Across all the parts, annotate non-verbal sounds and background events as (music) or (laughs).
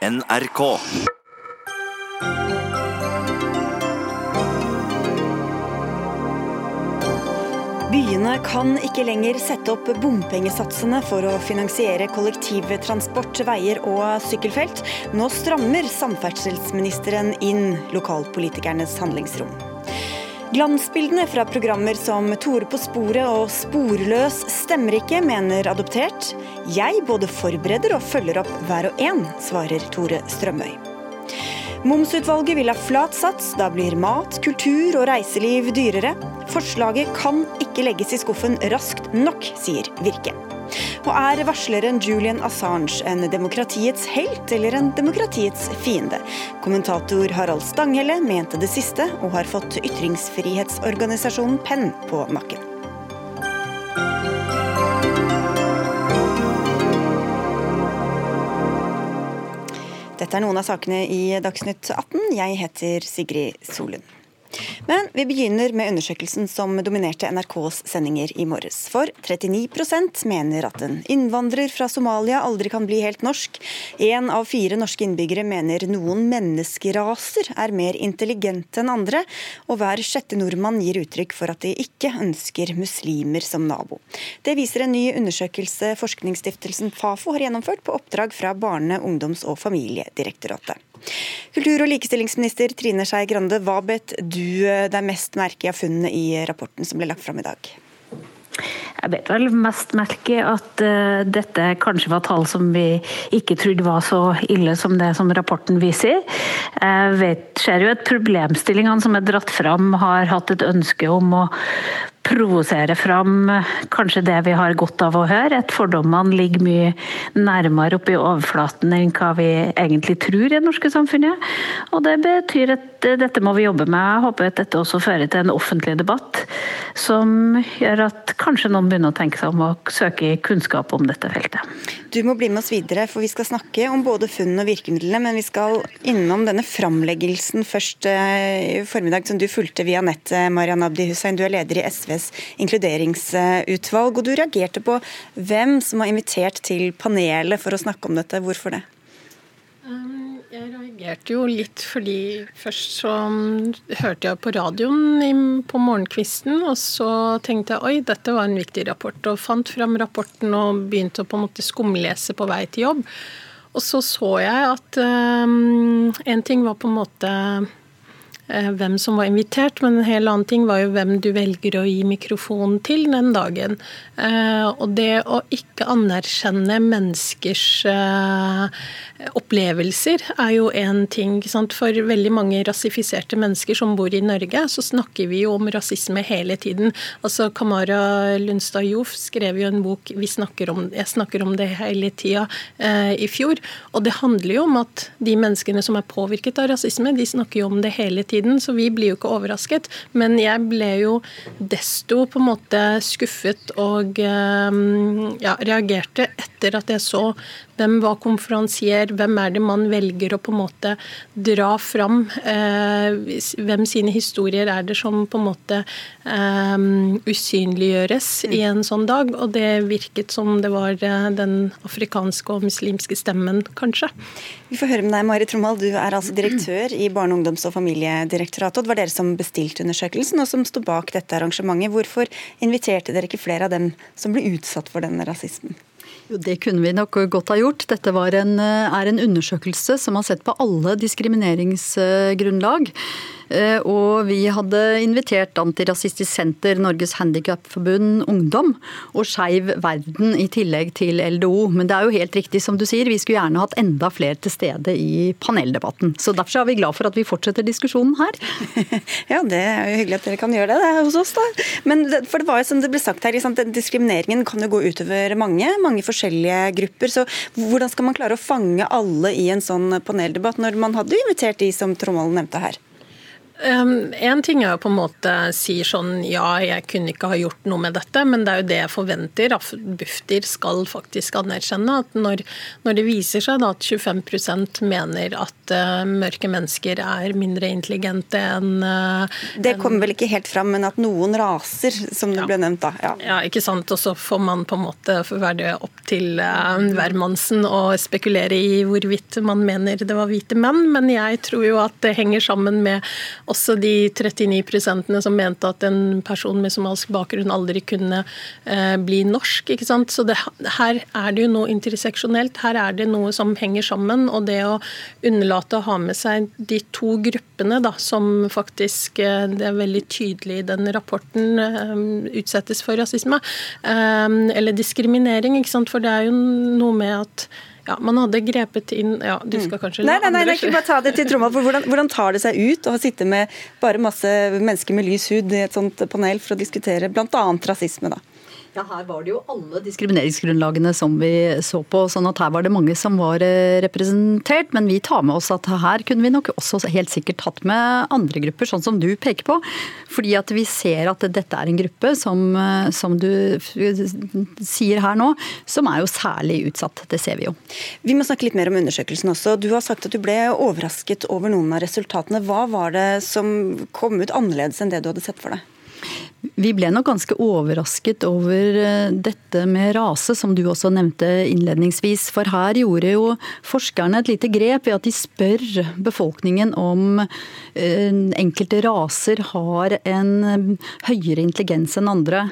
NRK. Byene kan ikke lenger sette opp bompengesatsene for å finansiere kollektivtransport, veier og sykkelfelt. Nå strammer samferdselsministeren inn lokalpolitikernes handlingsrom. Glansbildene fra programmer som Tore på sporet og Sporløs stemmer ikke, mener Adoptert. Jeg både forbereder og følger opp hver og en, svarer Tore Strømøy. Momsutvalget vil ha flat sats, da blir mat, kultur og reiseliv dyrere. Forslaget kan ikke legges i skuffen raskt nok, sier Virke. Og er varsleren Julian Assange en demokratiets helt eller en demokratiets fiende? Kommentator Harald Stanghelle mente det siste, og har fått ytringsfrihetsorganisasjonen Penn på nakken. Dette er noen av sakene i Dagsnytt 18. Jeg heter Sigrid Solund. Men vi begynner med undersøkelsen som dominerte NRKs sendinger i morges. For 39% mener at en innvandrer fra Somalia aldri kan bli helt norsk. Én av fire norske innbyggere mener noen menneskeraser er mer intelligente enn andre. Og hver sjette nordmann gir uttrykk for at de ikke ønsker muslimer som nabo. Det viser en ny undersøkelse Forskningsstiftelsen Fafo har gjennomført på oppdrag fra Barne-, ungdoms- og familiedirektoratet. Kultur- og likestillingsminister Trine Skei Grande, hva bet du deg mest merke i av funnene i rapporten som ble lagt fram i dag? Jeg vet vel mest merke at uh, dette kanskje var tall som vi ikke trodde var så ille som det som rapporten viser. Jeg vet, ser jo at problemstillingene som er dratt fram, har hatt et ønske om å provosere fram kanskje det vi har godt av å høre. At fordommene ligger mye nærmere oppe i overflaten enn hva vi egentlig tror i det norske samfunnet. Og det betyr at dette må vi jobbe med. Jeg håper at dette også fører til en offentlig debatt som gjør at kanskje noen begynner å tenke seg om å søke kunnskap om dette feltet. Du må bli med oss videre, for vi skal snakke om både funn og virkemidlene. Men vi skal innom denne framleggelsen først i formiddag, som du fulgte via nett, Marian Abdi Hussein. Du er leder i SVs inkluderingsutvalg, og du reagerte på hvem som var invitert til panelet for å snakke om dette. Hvorfor det? Jeg reagerte jo litt fordi først så hørte jeg på radioen på morgenkvisten, og så tenkte jeg oi, dette var en viktig rapport, og fant fram rapporten og begynte å på en måte skumlese på vei til jobb. Og så så jeg at um, en ting var på en måte hvem som var invitert, men en hel annen ting var jo hvem du velger å gi mikrofonen til den dagen. Eh, og det å ikke anerkjenne menneskers eh, opplevelser er jo en ting. For veldig mange rasifiserte mennesker som bor i Norge, så snakker vi jo om rasisme hele tiden. Altså Kamara Lundstad Joff skrev jo en bok vi snakker om, 'Jeg snakker om det hele tida' i fjor. Og det handler jo om at de menneskene som er påvirket av rasisme, de snakker jo om det hele tiden tiden, så vi blir jo ikke overrasket. Men jeg ble jo desto på en måte skuffet og eh, ja, reagerte etter at jeg så hvem var konferansier, hvem er det man velger å på en måte dra fram? Eh, hvem sine historier er det som på en måte eh, usynliggjøres i en sånn dag? Og det virket som det var den afrikanske og muslimske stemmen, kanskje. Vi får høre med deg, Mari Trommald. Du er altså direktør i Barne-, ungdoms- og familiedirektoratet. og Det var dere som bestilte undersøkelsen, og som sto bak dette arrangementet. Hvorfor inviterte dere ikke flere av dem som ble utsatt for denne rasismen? Jo, Det kunne vi nok godt ha gjort. Dette en, er en undersøkelse som har sett på alle diskrimineringsgrunnlag. Eh, og vi hadde invitert Antirasistisk Senter, Norges Handikapforbund, Ungdom og Skeiv Verden i tillegg til LDO. Men det er jo helt riktig som du sier, vi skulle gjerne hatt enda flere til stede i paneldebatten. Så derfor er vi glad for at vi fortsetter diskusjonen her. (laughs) Ja, det er jo hyggelig at dere kan gjøre det, det hos oss, da. Men for det var jo som det ble sagt her, diskrimineringen kan jo gå utover mange, mange forskjellige grupper. Så hvordan skal man klare å fange alle i en sånn paneldebatt, når man hadde invitert de som Tromvold nevnte her? Um, en ting er jo på en måte sier sånn ja, jeg kunne ikke ha gjort noe med dette, men det er jo det jeg forventer. Bufdir skal faktisk anerkjenne at når, når det viser seg da at 25 mener at uh, mørke mennesker er mindre intelligente enn uh, Det kommer vel ikke helt fram, men at noen raser, som det ja. ble nevnt da. Ja. ja, ikke sant. Og så får man på en måte være det opp til uh, hvermannsen å spekulere i hvorvidt man mener det var hvite menn, men jeg tror jo at det henger sammen med også de 39% som mente at en person med somalisk bakgrunn aldri kunne eh, bli norsk. ikke sant? Så det, her er det jo noe interseksjonelt. Her er det noe som henger sammen. Og det å unnlate å ha med seg de to gruppene da, som faktisk eh, det er veldig tydelig i den rapporten eh, utsettes for rasisme, eller diskriminering. ikke sant? For det er jo noe med at ja, Man hadde grepet inn ja, Du skal mm. kanskje Nei, nei, nei, nei ikke bare ta det til tromma. for hvordan, hvordan, tar det seg ut å sitte med bare masse mennesker med lys hud i et sånt panel for å diskutere bl.a. rasisme? da? Ja, Her var det jo alle diskrimineringsgrunnlagene som vi så på. sånn at Her var det mange som var eh, representert. Men vi tar med oss at her kunne vi nok også helt sikkert tatt med andre grupper, sånn som du peker på. Fordi at vi ser at dette er en gruppe som, eh, som du sier her nå, som er jo særlig utsatt. Det ser vi jo. Vi må snakke litt mer om undersøkelsen også. Du har sagt at du ble overrasket over noen av resultatene. Hva var det som kom ut annerledes enn det du hadde sett for deg? Vi ble nok ganske overrasket over eh, dette med rase, som du også nevnte innledningsvis. For her gjorde jo forskerne et lite grep ved at de spør befolkningen om eh, enkelte raser har en høyere intelligens enn andre.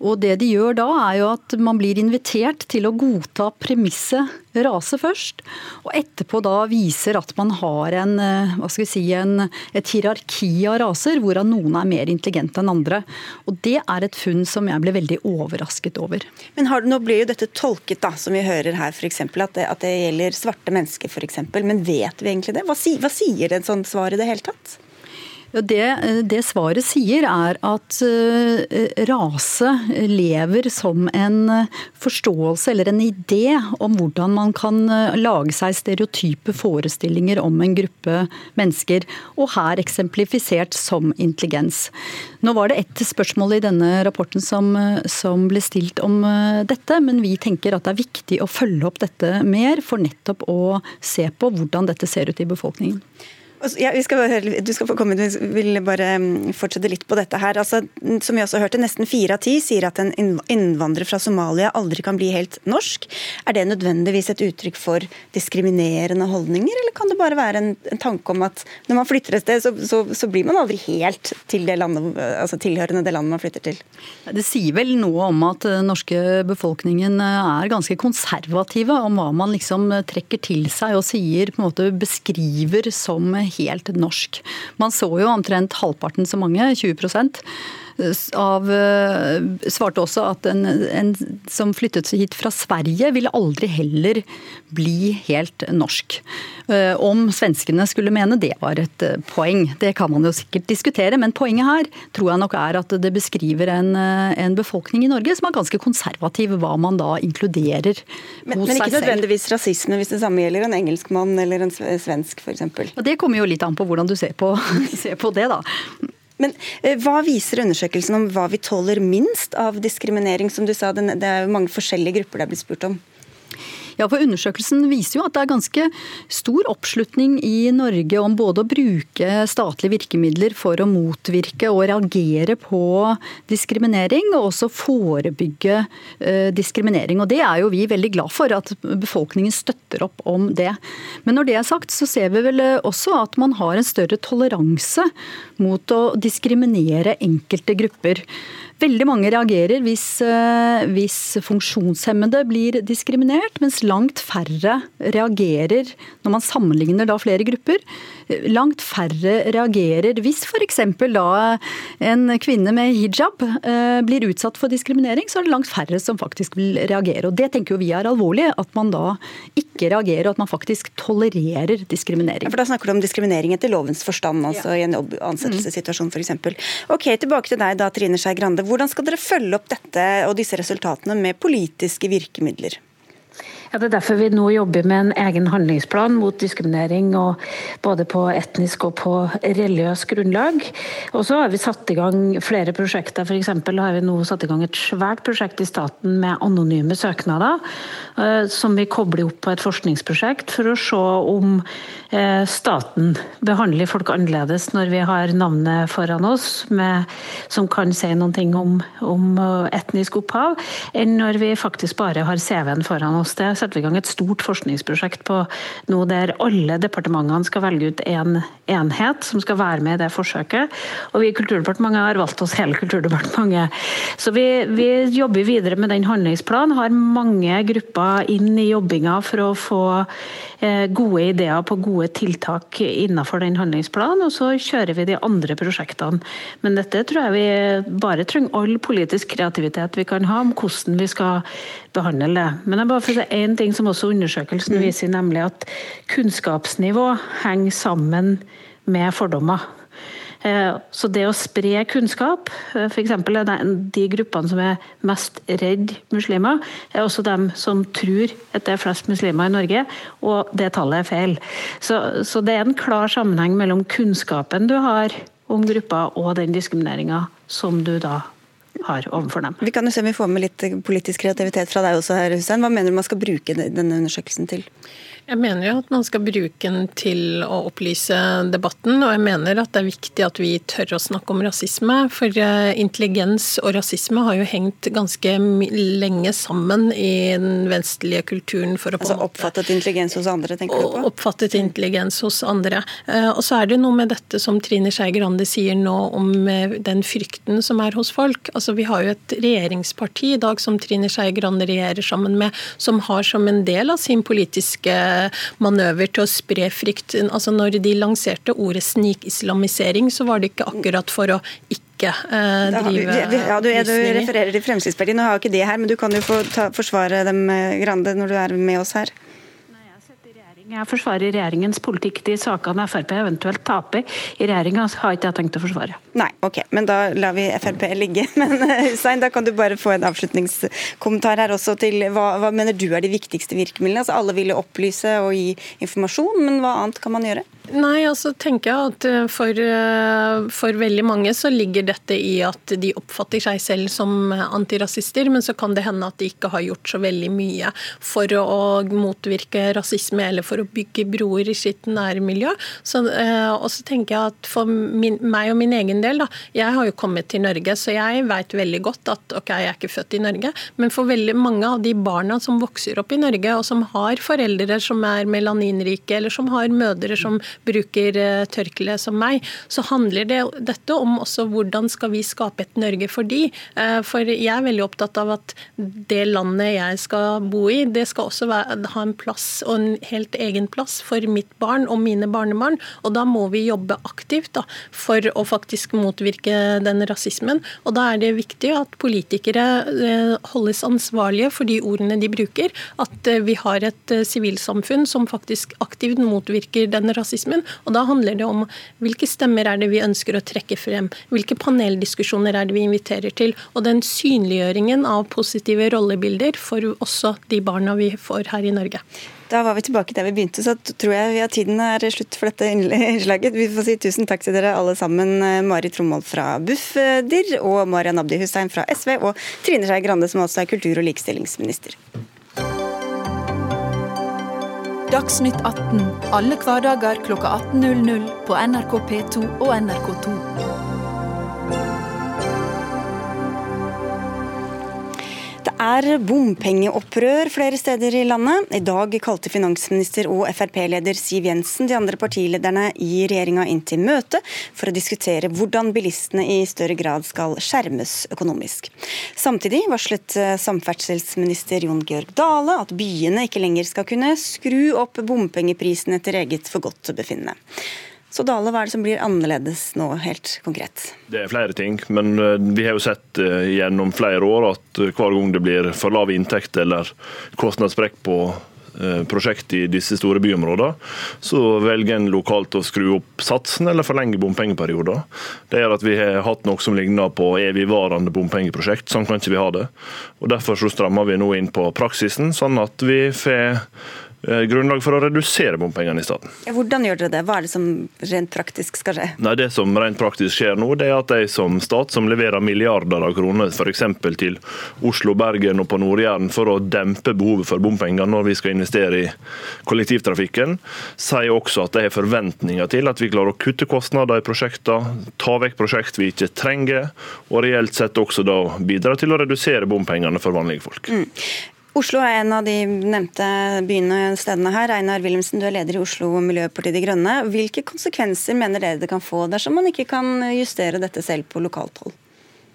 Og det de gjør da, er jo at man blir invitert til å godta premisset rase først, og etterpå da viser at man har en, eh, hva skal vi si, en, et hierarki av raser, hvorav noen er mer intelligente enn andre. Og det er et funn som jeg ble veldig overrasket over. Men har, Nå blir jo dette tolket, da, som vi hører her, f.eks. At, at det gjelder svarte mennesker f.eks. Men vet vi egentlig det? Hva, si, hva sier en et sånt svar i det hele tatt? Det, det, svaret sier, er at eh, rase lever som en forståelse eller en idé om hvordan man kan eh, lage seg stereotype forestillinger om en gruppe mennesker, og her eksemplifisert som intelligens. Nå var det ett spørsmål i denne rapporten som, som ble stilt om eh, dette, men vi tenker at det er viktig å følge opp dette mer, for nettopp å se på hvordan dette ser ut i befolkningen. Ja, høre, du skal få komme, vi vil bare mm, fortsette litt på dette her. Altså, som vi også hørte, Nesten fire av ti sier at en innvandrer fra Somalia aldri kan bli helt norsk. Er det nødvendigvis et uttrykk for diskriminerende holdninger, eller kan det bare være en, en tanke om at når man flytter et sted, så, så, så, blir man aldri helt til det landet, altså tilhørende det landet man flytter til? Det sier vel noe om at den norske befolkningen er ganske konservative om hva man liksom trekker til seg og sier, på en måte beskriver som helt norsk. Man så jo omtrent halvparten så mange, 20 av, eh, svarte også at en, en, som flyttet hit fra Sverige, ville aldri heller bli helt norsk. Eh, om svenskene skulle mene det var et eh, poeng, det kan man jo sikkert diskutere. Men poenget her tror jeg nok er at det beskriver en, en befolkning i Norge som er ganske konservativ, hva man da inkluderer men, hos men seg selv. Men ikke nødvendigvis rasisme hvis det samme gjelder en engelskmann eller en svensk f.eks.? Det kommer jo litt an på hvordan du ser på, (laughs) ser på det, da. Men eh, hva viser undersøkelsen om hva vi tåler minst av diskriminering? Som du sa, det er jo mange forskjellige grupper det er blitt spurt om. Ja, for Undersøkelsen viser jo at det er ganske stor oppslutning i Norge om både å bruke statlige virkemidler for å motvirke og reagere på diskriminering, og også forebygge eh, diskriminering. Og Det er jo vi veldig glad for, at befolkningen støtter opp om det. Men når det er sagt, så ser vi vel eh, også at man har en større toleranse mot å diskriminere enkelte grupper. Veldig mange reagerer hvis, eh, hvis, funksjonshemmede blir diskriminert, mens langt færre reagerer når man sammenligner da flere grupper. Langt færre reagerer hvis f.eks. da en kvinne med hijab eh, blir utsatt for diskriminering, så er det langt færre som faktisk vil reagere. Og Det tenker jo vi er alvorlig, at man da ikke reagerer, og at man faktisk tolererer diskriminering. Ja, for Da snakker du om diskriminering etter lovens forstand, altså ja. i en ansettelsessituasjon f.eks. Ok, tilbake til deg da, Trine Skei Grande. Hvordan skal dere følge opp dette og disse resultatene med politiske virkemidler? Ja, Det er derfor vi nå jobber med en egen handlingsplan mot diskriminering, både på etnisk og på religiøst grunnlag. Og så har vi satt i gang flere prosjekter. F.eks. har vi nå satt i gang et svært prosjekt i staten med anonyme søknader, eh, som vi kobler opp på et forskningsprosjekt for å se om eh, staten behandler folk annerledes når vi har navnet foran oss, med, som kan si noe om, om etnisk opphav, enn når vi faktisk bare har CV-en foran oss. Det setter vi i gang et stort forskningsprosjekt på nå der alle departementene skal velge ut en enhet som skal være med i det forsøket. Og vi i Kulturdepartementet har valgt oss hele Kulturdepartementet. Så vi, vi jobber videre med den handlingsplanen, har mange grupper inn i jobbinga for å få eh, gode ideer på gode tiltak innenfor den handlingsplanen, og så kjører vi de andre prosjektene. Men dette tror jeg vi bare trenger all politisk kreativitet vi kan ha om hvordan vi skal behandle det. Men jeg bare for å si én ting som også undersøkelsen mm. viser, nemlig at kunnskapsnivå henger sammen med fordommer. Eh, så det å spre kunnskap, eh, f.eks. de gruppene som er mest redd muslimer, er også dem som tror at det er flest muslimer i Norge, og det tallet er feil. Så, så det er en klar sammenheng mellom kunnskapen du har om gruppa og den diskrimineringa som du da har overfor dem. Vi kan jo se om vi får med litt politisk kreativitet fra deg også, her, Hussein. Hva mener du man skal bruke denne undersøkelsen til? Jeg mener jo at man skal bruke den til å opplyse debatten, og jeg mener at det er viktig at vi tør å snakke om rasisme. For eh, intelligens og rasisme har jo hengt ganske lenge sammen i den vestlige kulturen. For å altså oppfattet intelligens hos andre, tenker du på? Oppfattet intelligens hos andre. Eh, og så er det noe med dette som Trine Skei Grande sier nå om eh, den frykten som er hos folk. Altså Vi har jo et regjeringsparti i dag som Trine Skei Grande regjerer sammen med, som har som en del av sin politiske manøver til å spre frykt. Altså når de lanserte ordet snikislamisering, så var det ikke akkurat for å ikke eh, drive vi, ja, du, du, refererer til Fremskrittspartiet, nå har jeg ikke det her, men du kan jo få ta, forsvare dem, eh, Grande, når du er med oss her. Jeg forsvarer regjeringens politikk. De sakene Frp eventuelt taper i regjeringa, har ikke jeg tenkt å forsvare. Nei, ok, men da lar vi Frp ligge. (laughs) Men eh, Hussein, da kan du bare få en avslutningskommentar her også til hva, hva mener du er de viktigste virkemidlene? Altså, alle vil opplyse og gi informasjon, men hva annet kan man gjøre? Nei, altså tenker jeg at eh, for, eh, for, veldig mange så ligger dette i at de oppfatter seg selv som antirasister, men så kan det hende at de ikke har gjort så veldig mye for å motvirke rasisme eller for å bygge broer i sitt nærmiljø. Så, eh, og så tenker jeg at for min, meg og min egen del, da, jeg har jo kommet til Norge, så jeg vet veldig godt at ok, jeg er ikke født i Norge, men for veldig mange av de barna som vokser opp i Norge, og som har foreldre som er melaninrike, eller som har mødre som bruker eh, tørkle som meg, så handler det, dette om også hvordan skal vi skape et Norge for de. Eh, for jeg er veldig opptatt av at det landet jeg skal bo i, det skal også være, ha en plass og en helt egen plass for mitt barn og mine barnebarn. Og da må vi jobbe aktivt da, for å faktisk motvirke den rasismen. Og da er det viktig at politikere eh, holdes ansvarlige for de ordene de bruker. At vi har et sivilsamfunn som faktisk aktivt motvirker den rasismen. Og da handler det om hvilke stemmer er det vi ønsker å trekke frem, hvilke paneldiskusjoner er det vi inviterer til, og den synliggjøringen av positive rollebilder for også de barna vi får her i Norge. Da var vi tilbake der vi begynte, så tror jeg at tiden er slutt for dette (laughs) innslaget. Vi får si tusen takk til dere alle sammen. Mari Trommold fra Bufdir og Marian Abdi Hussein fra SV, og Trine Skei Grande, som også er kultur- og likestillingsminister. Dagsnytt 18 alle hverdager kl 18.00 på NRK P2 og NRK2. Er bompengeopprør flere steder i landet. I dag kalte finansminister og Frp-leder Siv Jensen de andre partilederne i regjeringa inn til møte for å diskutere hvordan bilistene i større grad skal skjermes økonomisk. Samtidig varslet eh, samferdselsminister Jon Georg Dale at byene ikke lenger skal kunne skru opp bompengeprisen etter eget forgodtbefinnende. Så Dale, hva er det som blir annerledes nå, helt konkret? Det er flere ting, men eh, vi har jo sett eh, gjennom flere år at eh, hver gang det blir for lav inntekt eller kostnadssprekk på prosjekt i disse store byområdene, så velger en lokalt å skru opp satsen eller forlenge bompengeperioder. Det gjør at vi har hatt noe som ligner på evigvarende bompengeprosjekt. Sånn kan ikke vi ha det. Og Derfor så strammer vi nå inn på praksisen, sånn at vi får grunnlag for å redusere bompengene i staten. Hvordan gjør dere det? Hva er det som rent praktisk skal skje? Nei, Det som rent praktisk skjer nå, det er at de som stat som leverer milliarder av kroner f.eks. til Oslo, Bergen og på Nord-Jæren for å dempe behovet for bompenger når vi skal investere i kollektivtrafikken, sier også at de har forventninger til at vi klarer å kutte kostnader i prosjektene, ta vekk prosjekt vi ikke trenger, og reelt sett også da bidra til å redusere bompengene for vanlige folk. Mm. Oslo er en av de nevnte byene og stedene her. Einar Wilhelmsen, du er leder i Oslo Miljøpartiet De Grønne. Hvilke konsekvenser mener dere det kan få dersom man ikke kan justere dette selv på lokalt hold?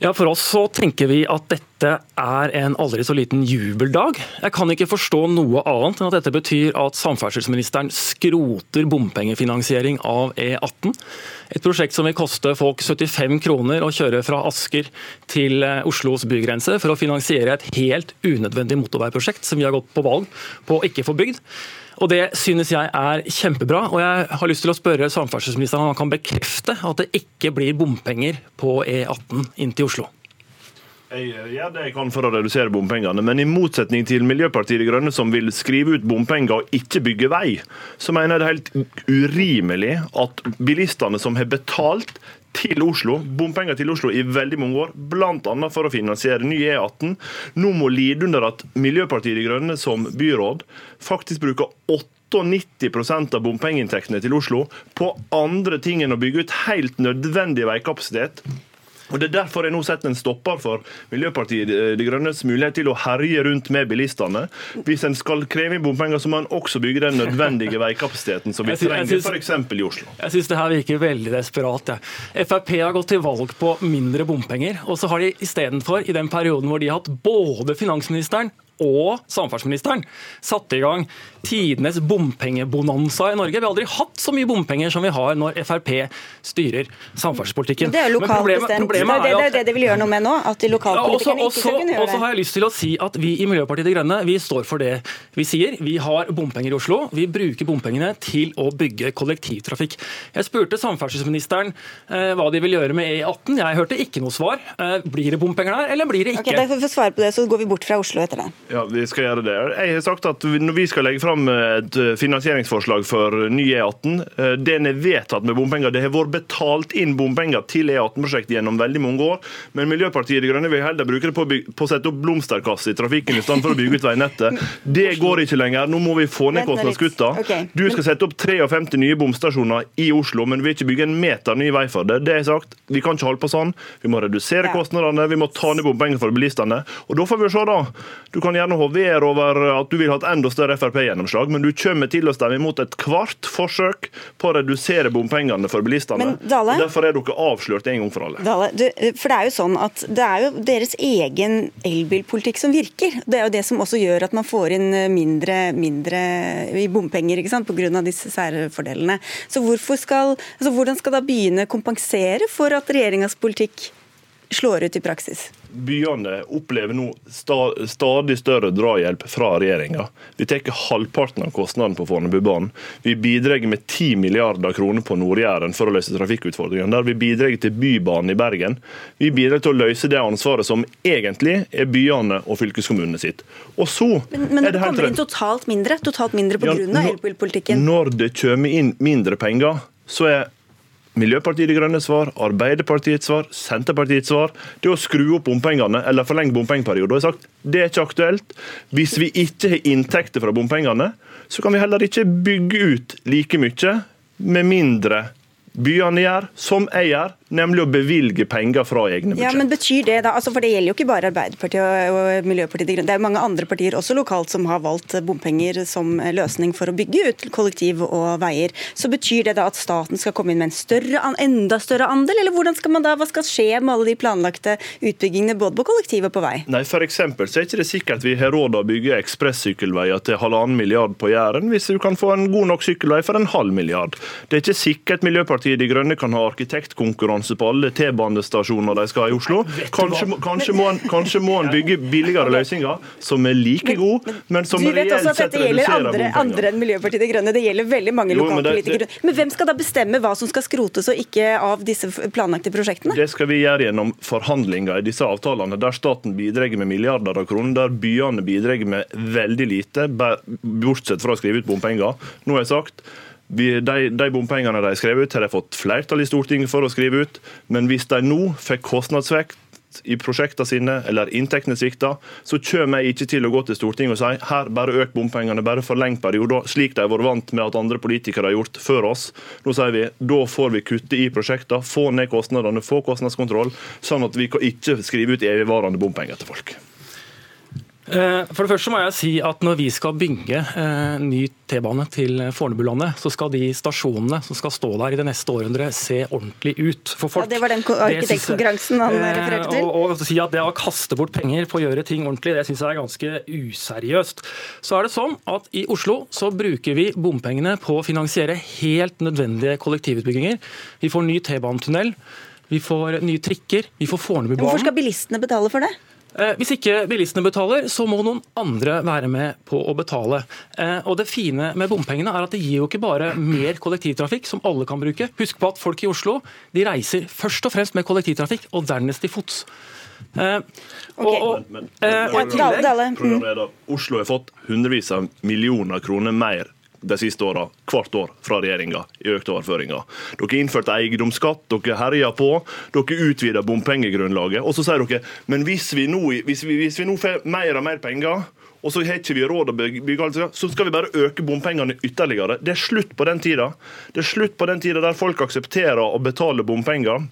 Ja, For oss så tenker vi at dette er en aldri så liten jubeldag. Jeg kan ikke forstå noe annet enn at dette betyr at samferdselsministeren skroter bompengefinansiering av E18. Et prosjekt som vil koste folk 75 kroner å kjøre fra Asker til eh, Oslos bygrense for å finansiere et helt unødvendig motorveiprosjekt som vi har gått på valg på å ikke få bygd. Og Det synes jeg er kjempebra. og Jeg har lyst til å spørre samferdselsministeren om han kan bekrefte at det ikke blir bompenger på E18 inn til Oslo. Jeg gjør det jeg kan for å redusere bompengene, men i motsetning til Miljøpartiet De Grønne, som vil skrive ut bompenger og ikke bygge vei, så mener jeg det er helt urimelig at bilistene som har betalt til Oslo, bompenger til Oslo i veldig mange år, bl.a. for å finansiere ny E18, nå må lide under at Miljøpartiet De Grønne som byråd faktisk bruker 98% av bompengeinntektene til Oslo på andre ting enn å bygge ut helt nødvendig veikapasitet og Det er derfor jeg nå setter en stopper for Miljøpartiet De Grønnes mulighet til å herje rundt med bilistene. Hvis en skal kreve inn bompenger, så må en også bygge den nødvendige (laughs) veikapasiteten som vi trenger f.eks. i Oslo. Jeg syns det her virker veldig desperat. Ja. Frp har gått til valg på mindre bompenger, og så har de istedenfor, i den perioden hvor de har hatt både finansministeren og samferdselsministeren satte i gang tidenes bompengebonanza i Norge. Vi har aldri hatt så mye bompenger som vi har når Frp styrer samferdselspolitikken. Det er jo lokalt bestemt. Problemet er det er det de vil gjøre noe med nå? At de lokalpolitikerne ikke skal kunne gjøre det? Og så har jeg lyst til å si at vi i Miljøpartiet De Grønne vi står for det vi sier. Vi har bompenger i Oslo. Vi bruker bompengene til å bygge kollektivtrafikk. Jeg spurte samferdselsministeren eh, hva de vil gjøre med E18. Jeg hørte ikke noe svar. Eh, blir det bompenger der, eller blir det ikke? Ok, da får vi svare på det, så går vi bort fra Oslo etter det. Ja, vi skal gjøre det. Jeg har sagt at når vi skal legge fram et eh, finansieringsforslag for ny E18, eh, den er vedtatt med bompenger. Det har vært betalt inn bompenger til E18-prosjektet gjennom veldig mange år. Men Miljøpartiet De Grønne vil heller bruke det på, på å sette opp blomsterkasse i trafikken i stedet for å bygge ut veinettet. (laughs) Det går ikke lenger. Nå må vi få ned kostnadskutta. Du skal sette opp 53 nye bomstasjoner i Oslo, men vi vil ikke bygge en meter ny vei for det. Det er sagt. Vi kan ikke holde på sånn. Vi må redusere kostnadene, vi må ta ned bompenger for bilistene. Og da får vi se, da. Du kan gjerne hovere over at du vil ha et enda større Frp-gjennomslag, men du kommer til å stemme imot et kvart forsøk på å redusere bompengene for bilistene. Dale, Derfor er dere avslørt en gang for alle. Dale, du, for Det er jo sånn at det er jo deres egen elbilpolitikk som virker. Det er jo det som også gjør at man får inn mindre, mindre i bompenger ikke sant, pga. disse særfordelene. Så skal, altså Hvordan skal da byene kompensere for at regjeringas politikk slår ut i praksis? Byene opplever nå stadig større drahjelp fra regjeringa. Vi tar halvparten av kostnaden på Fornebubanen. Vi bidrar med 10 milliarder kroner på Nord-Jæren for å løse trafikkutfordringene. Der vi bidrar til Bybanen i Bergen. Vi bidrar til å løse det ansvaret som egentlig er byene og fylkeskommunene sitt. Og så men, men det, kommer inn totalt mindre? Totalt mindre pga. Ja, elbilpolitikken? Når det kommer inn mindre penger, så er Miljøpartiet De Grønnes svar, Arbeiderpartiets svar, Senterpartiets svar, det å skru opp bompengene eller forlenge bompengeperioden. Jeg sagt det er ikke aktuelt. Hvis vi ikke har inntekter fra bompengene, så kan vi heller ikke bygge ut like mye med mindre byene gjør, som jeg gjør, nemlig å bevilge penger fra egne budsjett. Ja, men betyr det da, altså for Det gjelder jo ikke bare Arbeiderpartiet og, Miljøpartiet De Grønne. Det er jo mange andre partier også lokalt som har valgt bompenger som løsning for å bygge ut kollektiv og veier. Så Betyr det da at staten skal komme inn med en større, enda større andel, eller hvordan skal man da, hva skal skje med alle de planlagte utbyggingene både på kollektiv og på vei? Nei, for eksempel, så er ikke det sikkert vi har råd å bygge ekspressykkelveier til halvannen milliard på Jæren, hvis du kan få en god nok sykkelvei for en halv milliard. Det er ikke sikkert Miljøpartiet De Grønne kan ha arkitektkonkurranse konkurranse på alle T-banestasjoner de skal ha i Oslo. Kanskje, kanskje, må han, kanskje må en, bygge billigere løsninger som er like gode, men som reelt sett reduserer bompenger. Andre enn Miljøpartiet De Grønne. Det gjelder veldig mange lokalpolitikere. Men, men hvem skal da bestemme hva som skal skrotes og ikke av disse planlagte prosjektene? Det skal vi gjøre gjennom forhandlinger i disse avtalene, der staten bidrar med milliarder av kroner, der byene bidrar med veldig lite, bortsett fra å skrive ut bompenger. Nå har jeg sagt vi, de, de, bompengene de skrev ut, har de fått flertall i Stortinget for å skrive ut. Men hvis de nå fikk kostnadsvekt i prosjektene sine eller inntektene svikta, så kommer jeg ikke til å gå til Stortinget og si her bare øk bompengene, bare forleng perioder, slik de har vært vant med at andre politikere har gjort før oss. Nå sier vi da får vi kutte i prosjektene, få ned kostnadene, få kostnadskontroll, sånn at vi kan ikke skrive ut evigvarende bompenger til folk. Eh, for det første må jeg si at Når vi skal bygge eh, ny T-bane til Fornebulandet, så skal de stasjonene som skal stå der i det neste århundret, se ordentlig ut for folk. Ja, Det var den arkitektkonkurransen han eh, refererte til. Og, og si at Det å kaste bort penger på å gjøre ting ordentlig, det syns jeg er ganske useriøst. Så er det sånn at I Oslo så bruker vi bompengene på å finansiere helt nødvendige kollektivutbygginger. Vi får ny T-banetunnel, vi får nye trikker, vi får Fornebubanen. Hvorfor skal bilistene betale for det? Eh, hvis ikke bilistene betaler, så må noen andre være med på å betale. Eh, og Det fine med bompengene er at det gir jo ikke bare mer kollektivtrafikk, som alle kan bruke. Husk på at folk i Oslo de reiser først og fremst med kollektivtrafikk, og dernest til fots. Eh, okay. og, men, men, men, tillegg, Oslo har fått hundrevis av millioner kroner mer de siste åra, hvert år, fra regjeringa i økte overføringer. Dere innførte eiendomsskatt, dere herja på, dere utvida bompengegrunnlaget. Og så sier dere men hvis vi nå, hvis vi, hvis vi nå får mer og mer penger og så har ikke vi råd å bygge alt, så skal vi bare øke bompengene ytterligere. Det er slutt på den tida. Det er slutt på den tida der folk aksepterer å betale bompenger.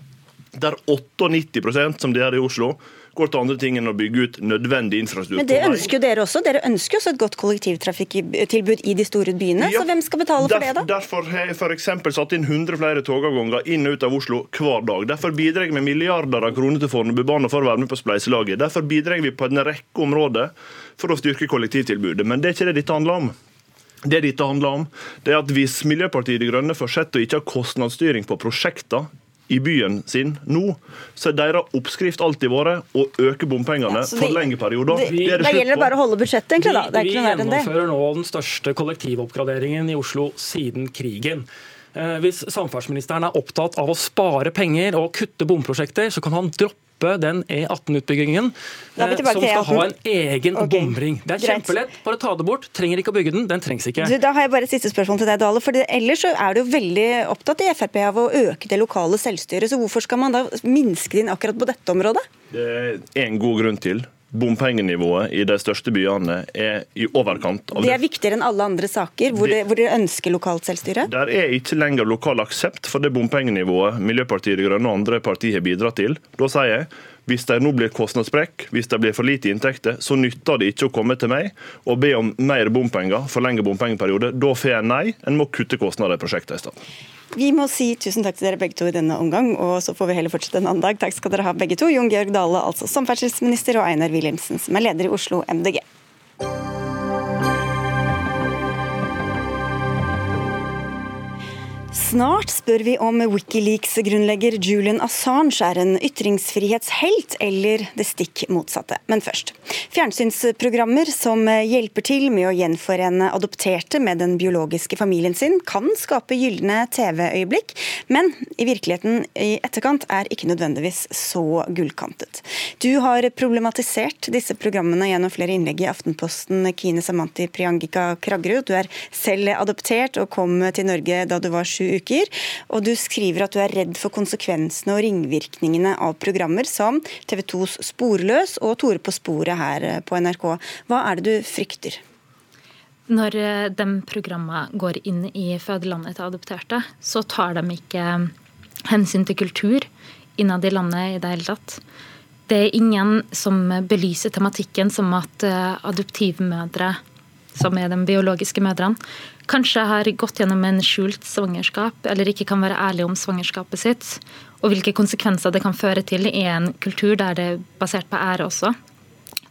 Der 98% som det er i Oslo, går til andre ting enn å bygge ut nødvendig infrastruktur. Men det ønsker jo dere også. Dere ønsker jo også et godt kollektivtrafikktilbud i de store byene. Ja, så hvem skal betale for det, da? Derfor har jeg f.eks. satt inn 100 flere togavganger inn og ut av Oslo hver dag. Derfor bidrar jeg med milliarder av kroner til Fornebubanen for å være med på spleiselaget. Derfor bidrar vi på en rekke områder for å styrke kollektivtilbudet. Men det er ikke det dette handler om. Det dette handler om, det er at hvis Miljøpartiet De Grønne fortsetter å ikke ha kostnadsstyring på prosjekter i byen sin nå, så er deres oppskrift alltid vært å øke bompengene, ja, forlenge perioder. Det, det, det gjelder bare å holde budsjettet, egentlig. da. Det er ikke noe verre enn det. Vi gjennomfører nå den største kollektivoppgraderingen i Oslo siden krigen. Eh, hvis samferdselsministeren er opptatt av å spare penger og kutte bomprosjekter, så kan han droppe stoppe den E18-utbyggingen eh, som skal ha en egen okay. bomring. Det er kjempelett. Bare ta det bort. Trenger ikke å bygge den. Den trengs ikke. Du, da har jeg bare et siste spørsmål til deg, Dale. For ellers så er du veldig opptatt i Frp av å øke det lokale selvstyret. Så hvorfor skal man da minske det inn akkurat på dette området? Det er en god grunn til bompengenivået i de største byene er i overkant av det. Det er viktigere enn alle andre saker hvor, det, hvor dere ønsker lokalt selvstyre? Der er ikke lenger lokal aksept for det bompengenivået Miljøpartiet De Grønne og andre partier har bidratt til. Da sier jeg hvis det nå blir kostnadssprekk, hvis det blir for lite inntekter, så nytter det ikke å komme til meg og be om mer bompenger, forlenge bompengeperiode. Da får jeg nei. En må kutte kostnader i prosjektet i stedet. Vi må si tusen takk til dere begge to i denne omgang, og så får vi heller fortsette en annen dag. Takk skal dere ha begge to. Jon Georg Dale, altså samferdselsminister, og Einar Wilhelmsen, som er leder i Oslo MDG. Snart spør vi om Wikileaks-grunnlegger Julian Assange er en ytringsfrihetshelt eller det stikk motsatte. Men først. Fjernsynsprogrammer som hjelper til med å gjenforene adopterte med den biologiske familien sin, kan skape gylne TV-øyeblikk, men i virkeligheten i etterkant er ikke nødvendigvis så gullkantet. Du har problematisert disse programmene gjennom flere innlegg i Aftenposten, Kine Samanti Priangika Kraggerud, Du er selv adoptert og kom til Norge da du var sju uker. Og du skriver at du er redd for konsekvensene og ringvirkningene av programmer som TV 2s Sporløs og Tore på sporet her eh, på NRK. Hva er det du frykter? Når eh, de programmene går inn i fødelandet til adopterte, så tar de ikke hensyn til kultur innad i landet i det hele tatt. Det er ingen som belyser tematikken som at eh, adoptivmødre, som er de biologiske mødrene, kanskje har gått gjennom en skjult svangerskap, eller ikke kan være ærlig om svangerskapet sitt, og hvilke konsekvenser det kan føre til i en kultur der det er basert på ære også.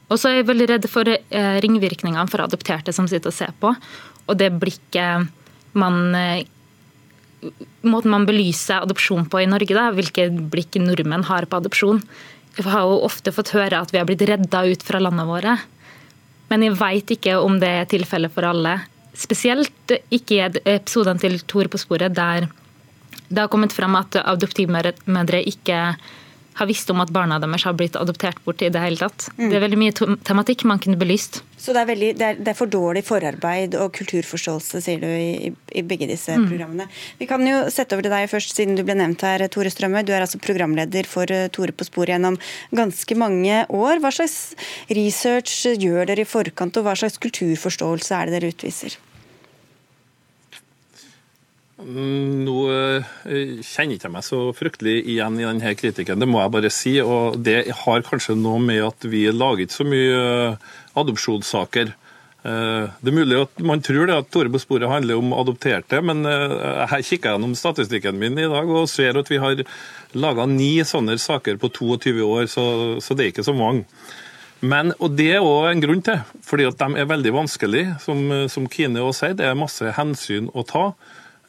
Og så er jeg veldig redd for eh, ringvirkningene for adopterte som sitter og ser på, og det blikket man eh, måten man belyser adopsjon på i Norge, da, hvilke blikk nordmenn har på adopsjon. Vi har jo ofte fått høre at vi har blitt redda ut fra landet våre. Men jeg veit ikke om det er tilfellet for alle. Spesielt ikke i episodene til Tore på sporet der det har kommet frem at adoptivmødre ikke har visst om at barna deres har blitt adoptert bort i det hele tatt. Mm. Det er veldig mye tematikk man kunne belyst. Så det er, veldig, det er, det er for dårlig forarbeid og kulturforståelse, sier du, i, i begge disse mm. programmene. Vi kan jo sette over til deg først, siden du ble nevnt her, Tore Strømme. Du er altså programleder for eh, Tore på sporet gjennom ganske mange år. Hva slags research gjør dere i forkant, og hva slags kulturforståelse er det dere utviser? Mm, nå eh, kjenner ikke jeg meg så fryktelig igjen i denne kritikken, det må jeg bare si. Og det har kanskje noe med at vi lager ikke så mye eh, adopsjonssaker. Eh, det er mulig at man tror det at Tore på sporet handler om adopterte, men jeg kikker gjennom statistikken min i dag og ser at vi har laga ni sånne saker på 22 år, så, det er ikke så mange. Men, og Det er òg en grunn til, fordi at de er veldig vanskelige. Som, som Kine også sier, det er masse hensyn å ta.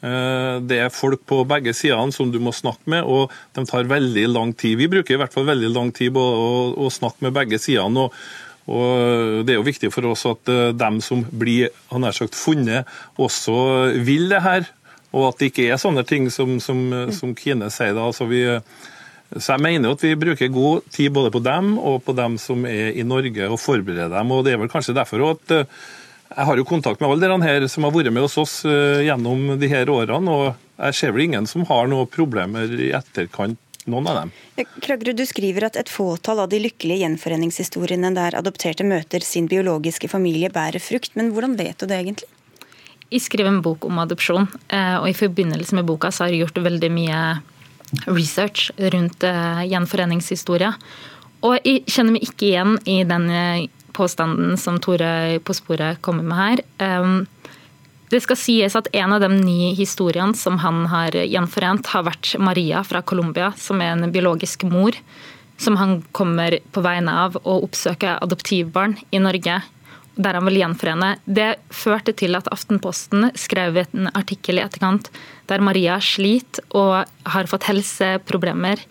Eh, det er folk på begge sidene som du må snakke med, og de tar veldig lang tid. Vi bruker i hvert fall veldig lang tid på å, å snakke med begge sidene. og, og Det er jo viktig for oss at eh, dem som blir han har sagt, funnet, også vil det her. Og at det ikke er sånne ting som, som, som Kine sier. da, altså vi så jeg mener at vi bruker god tid både på dem og på dem som er i Norge, og forbereder dem. og Det er vel kanskje derfor at eh, jeg har jo kontakt med alle dere her som har vært med hos oss eh, gjennom de her årene, og jeg ser vel ingen som har noen problemer i etterkant noen av dem. Kragre, du skriver at et fåtall av de lykkelige gjenforeningshistoriene der adopterte møter sin biologiske familie, bærer frukt. Men hvordan vet du det egentlig? Jeg skriver en bok om adopsjon, eh, og i forbindelse med boka så har jeg gjort veldig mye research rundt gjenforeningshistorie. gjenforeningshistoria. Og jeg kjenner meg ikke igjen i den påstanden som Tore på sporet kommer med her. Det skal sies at en av de ni historiene som han har gjenforent, har vært Maria fra Colombia, som er en biologisk mor. Som han kommer på vegne av å oppsøke adoptivbarn i Norge. Der han vil gjenforene. Det førte til at Aftenposten skrev en artikkel i etterkant der Maria sliter og har fått helseproblemer.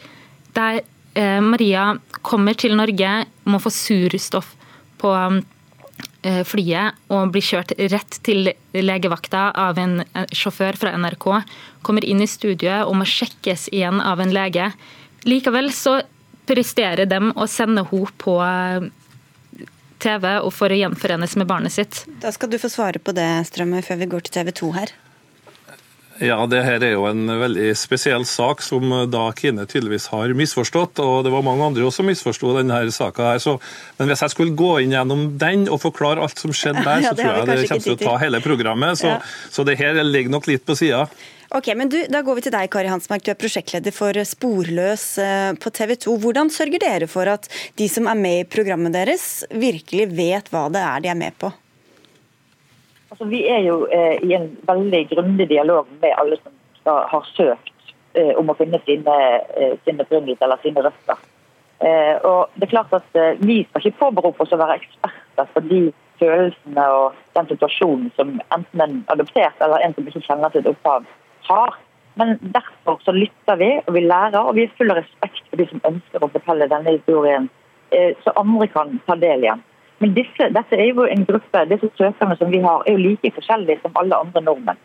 Der eh, Maria kommer til Norge, må få surstoff på eh, flyet og blir kjørt rett til legevakta av en sjåfør fra NRK. Kommer inn i studioet og må sjekkes igjen av en lege. Likevel så presterer dem å sende henne på eh, TV og for å gjenforenes med barnet sitt. Da skal du få svare på det, Strømme, før vi går til TV 2 her. Ja, det her er jo en veldig spesiell sak som da Kine tydeligvis har misforstått. Og det var mange andre også som misforsto denne saka her. Så, men hvis jeg skulle gå inn gjennom den og forklare alt som skjedde der, (laughs) ja, så tror jeg det kommer til å ta hele programmet. Så, ja. så det her ligger nok litt på sida. Ok, men du, Da går vi til deg, Kari Hansmark. Du er prosjektleder for Sporløs eh, på TV 2. Hvordan sørger dere for at de som er med i programmet deres, virkelig vet hva det er de er med på? Altså, vi er jo eh, i en veldig grundig dialog med alle som skal, har søkt eh, om å finne sine, eh, sine opprinnelser eller sine røtter. Eh, og det er klart at eh, Vi skal ikke påberope oss å være eksperter på de følelsene og den situasjonen som enten en adoptert eller en som ikke kjenner sitt opphav, har. Men derfor så lytter vi, og vi lærer, og vi er full av respekt for de som ønsker å fortelle denne historien, eh, så andre kan ta del igjen. Men disse, dette er jo en gruppe, disse søkerne som vi har, er jo like forskjellige som alle andre nordmenn.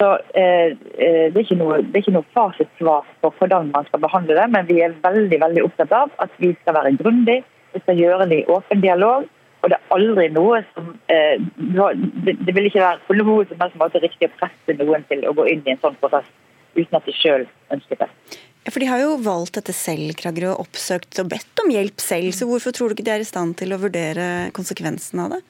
Så eh, eh, Det er ikke noe, det er ikke noe fasitsvar på hvordan man skal behandle det, men vi er veldig veldig opptatt av at vi skal være grundige, vi skal gjøre det i åpen dialog. Og det er aldri noe som eh, det, vil ikke være på noen som helst måte riktig å presse noen til å gå inn i en sånn prosess uten at de sjøl ønsker det. For De har jo valgt dette selv, Kragerø, og oppsøkt og bedt om hjelp selv. Så hvorfor tror du ikke de er i stand til å vurdere konsekvensen av det?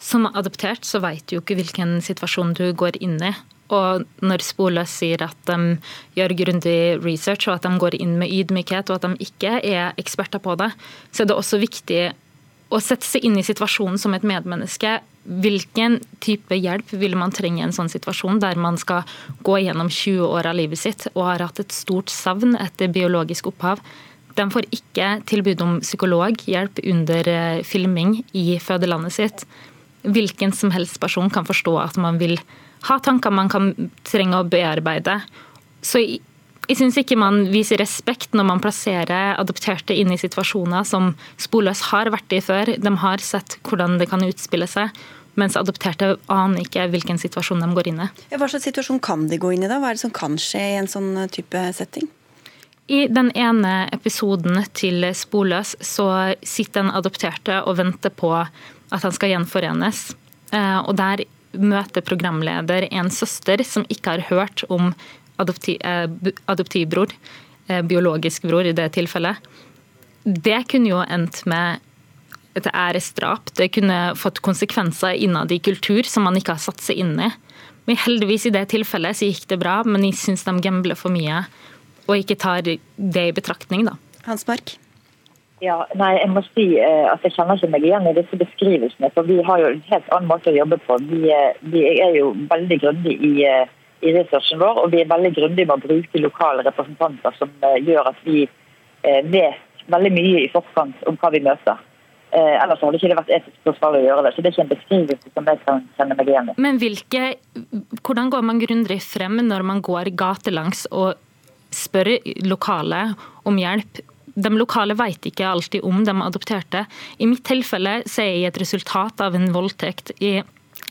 Som adoptert så vet du jo ikke hvilken situasjon du går inn i. Og når Spole sier at de gjør grundig research, og at de går inn med ydmykhet, og at de ikke er eksperter på det, så er det også viktig å sette seg inn i situasjonen som et medmenneske. Hvilken type hjelp vil man trenge i en sånn situasjon, der man skal gå gjennom 20 år av livet sitt og har hatt et stort savn etter biologisk opphav? De får ikke tilbud om psykologhjelp under eh, filming i fødelandet sitt. Hvilken som helst person kan forstå at man vil ha tanker man kan trenge å bearbeide. Så jeg syns ikke man viser respekt når man plasserer adopterte inn i situasjoner som sporløs har vært i før. De har sett hvordan det kan utspille seg. Mens adopterte aner ikke hvilken situasjon de går inn i. Hva slags situasjon kan de gå inn i da? Hva er det som kan skje i en sånn type setting? I den ene episoden til Sporløs så sitter den adopterte og venter på at han skal gjenforenes. Eh, og der møter programleder en søster som ikke har hørt om adoptiv, eh, adoptivbror, eh, biologisk bror i det tilfellet. Det kunne jo endt med et æresdrap. Det kunne fått konsekvenser innad i kultur som man ikke har satt seg inn i. Men heldigvis i det tilfellet så gikk det bra, men jeg syns de gambler for mye og ikke tar det i betraktning, da. Hans Mark? Ja, nei, jeg må si eh, at jeg kjenner ikke meg igjen i disse beskrivelsene. For vi har jo en helt annen måte å jobbe på. Vi, vi er jo veldig grundige i i researchen vår, og vi er veldig grundige med å bruke lokale representanter som eh, gjør at vi eh, vet veldig mye i forkant om hva vi møter. Eh, ellers hadde ikke det vært etisk forsvarlig å gjøre det. Så det er ikke en beskrivelse som jeg kan kjenne meg igjen i. Men hvilke, hvordan går man grundig frem når man går gatelangs og spør lokale om hjelp? De lokale vet ikke alltid om de adopterte. I mitt tilfelle er jeg et resultat av en voldtekt i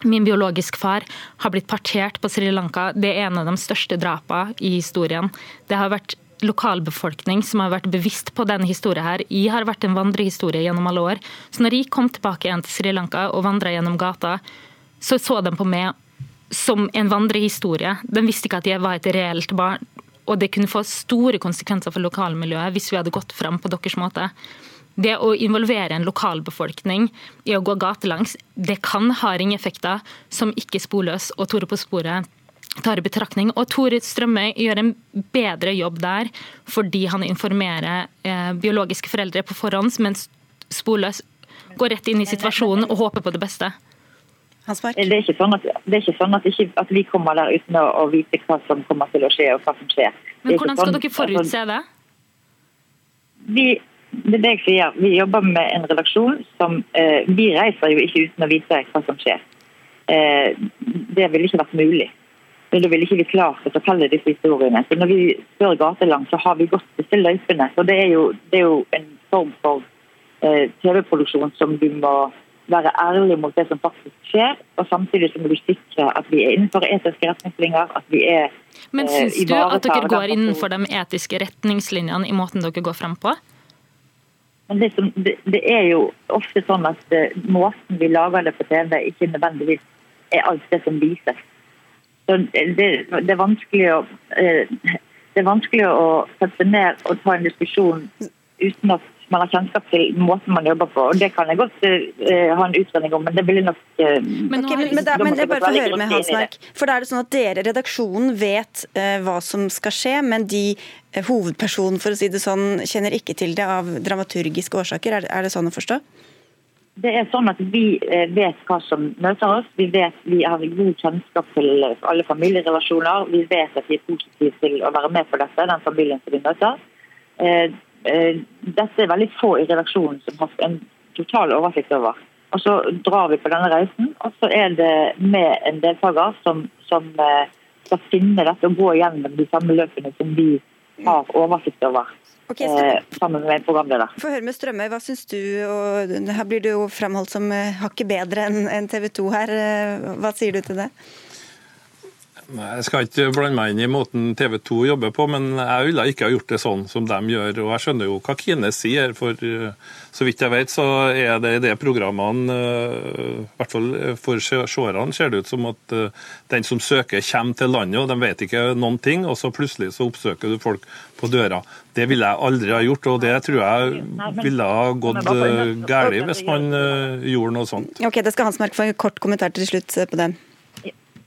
Min biologisk far har blitt partert på Sri Lanka. Det er en av de største drapene i historien. Det har vært lokalbefolkning som har vært bevisst på denne historien. her. Jeg har vært en vandrehistorie gjennom alle år. Så når jeg kom tilbake igjen til Sri Lanka og vandra gjennom gata, så så de på meg som en vandrehistorie. De visste ikke at jeg var et reelt barn. Og det kunne få store konsekvenser for lokalmiljøet hvis vi hadde gått fram på deres måte. Det å involvere en lokalbefolkning i å gå gatelangs, det kan ha ringeffekter som ikke Sporløs og Tore på sporet tar i betraktning. Og Tore Strømøy gjør en bedre jobb der fordi han informerer eh, biologiske foreldre på forhånd, mens Sporløs går rett inn i situasjonen og håper på det beste. Det er ikke sånn at, ikke sånn at, ikke, at vi kommer der uten å, å, vite hva som kommer til å skje og hva som skjer. Men hvordan skal sånn, dere forutse det? Vi det er det jeg sier. Vi jobber med en redaksjon som eh, Vi reiser jo ikke uten å vite hva som skjer. Eh, det ville ikke vært mulig. Da ville ikke vi klart å fortelle disse historiene. Så Når vi spør gatelangs, så har vi gått disse løypene. Så det er, jo, det er jo en form for eh, TV-produksjon som du må være ærlig mot det som faktisk skjer, og samtidig så må du sikre at vi er innenfor etiske retningslinjer. at vi er Men syns du at dere går innenfor de etiske retningslinjene i måten dere går frem på? Men det, det, det, er jo ofte sånn at uh, måten vi lager det på TV, ikke nødvendigvis er alt det som vises. Så det, det er vanskelig å uh, det er vanskelig å sette ned og ta en diskusjon uten at man har kjennskap til måten man jobber på. og Det kan jeg godt uh, ha en utredning om, men det ville nok uh, men, okay, men, men, da, men jeg bare får høre med Hansmark. For da er det sånn at dere, redaksjonen, vet uh, hva som skal skje, men de hovedpersonen, for å si det sånn, kjenner ikke til det av dramaturgiske årsaker. Er, er det sånn å forstå? Det er sånn at Vi vet hva som møter oss. Vi vet vi har god kjennskap til alle familierelasjoner. Vi vet at vi er positive til å være med på dette, den familien som vi møter. Eh, dette er veldig få i redaksjonen som har en total oversikt over. Og Så drar vi på denne reisen, og så er det med en deltaker som, som eh, skal finne dette og gå gjennom de samme løpene som vi har oversikt over. Okay, eh, sammen med en programleder. Få høre med Strømøy, hva syns du? Og her blir du jo framholdt som hakket bedre enn TV 2 her. Hva sier du til det? Nei, Jeg skal ikke blande meg inn i måten TV 2 jobber på, men jeg ville ikke ha gjort det sånn som de gjør. og Jeg skjønner jo hva Kine sier, for eh, så vidt jeg vet så er det i de programmene, eh, i hvert fall for seerne, ser det ut som at eh, den som søker, kommer til landet, og de vet ikke noen ting, og så plutselig så oppsøker du folk på døra. Det ville jeg aldri ha gjort, og det tror jeg ville ha gått galt hvis man gjorde noe sånt. Ok, Det skal Hans Mark få en kort kommentar til slutt på den.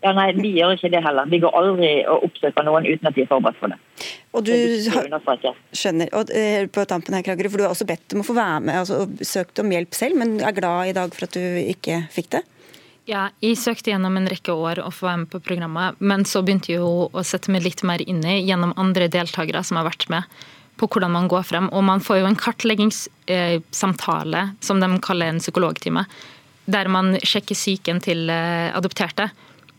Ja, nei, Vi gjør ikke det heller. Vi går aldri og oppsøker noen uten at de er forberedt på det. Og du skjønner, og eh, på tampen her, Kragerø, for Du har også bedt om å få være med altså, og søkt om hjelp selv, men er glad i dag for at du ikke fikk det? Ja, jeg søkte gjennom en rekke år å få være med på programmet, men så begynte jeg jo å sette meg litt mer inn i gjennom andre deltakere som har vært med på hvordan man går frem. Og man får jo en kartleggingssamtale, som de kaller en psykologtime, der man sjekker psyken til eh, adopterte.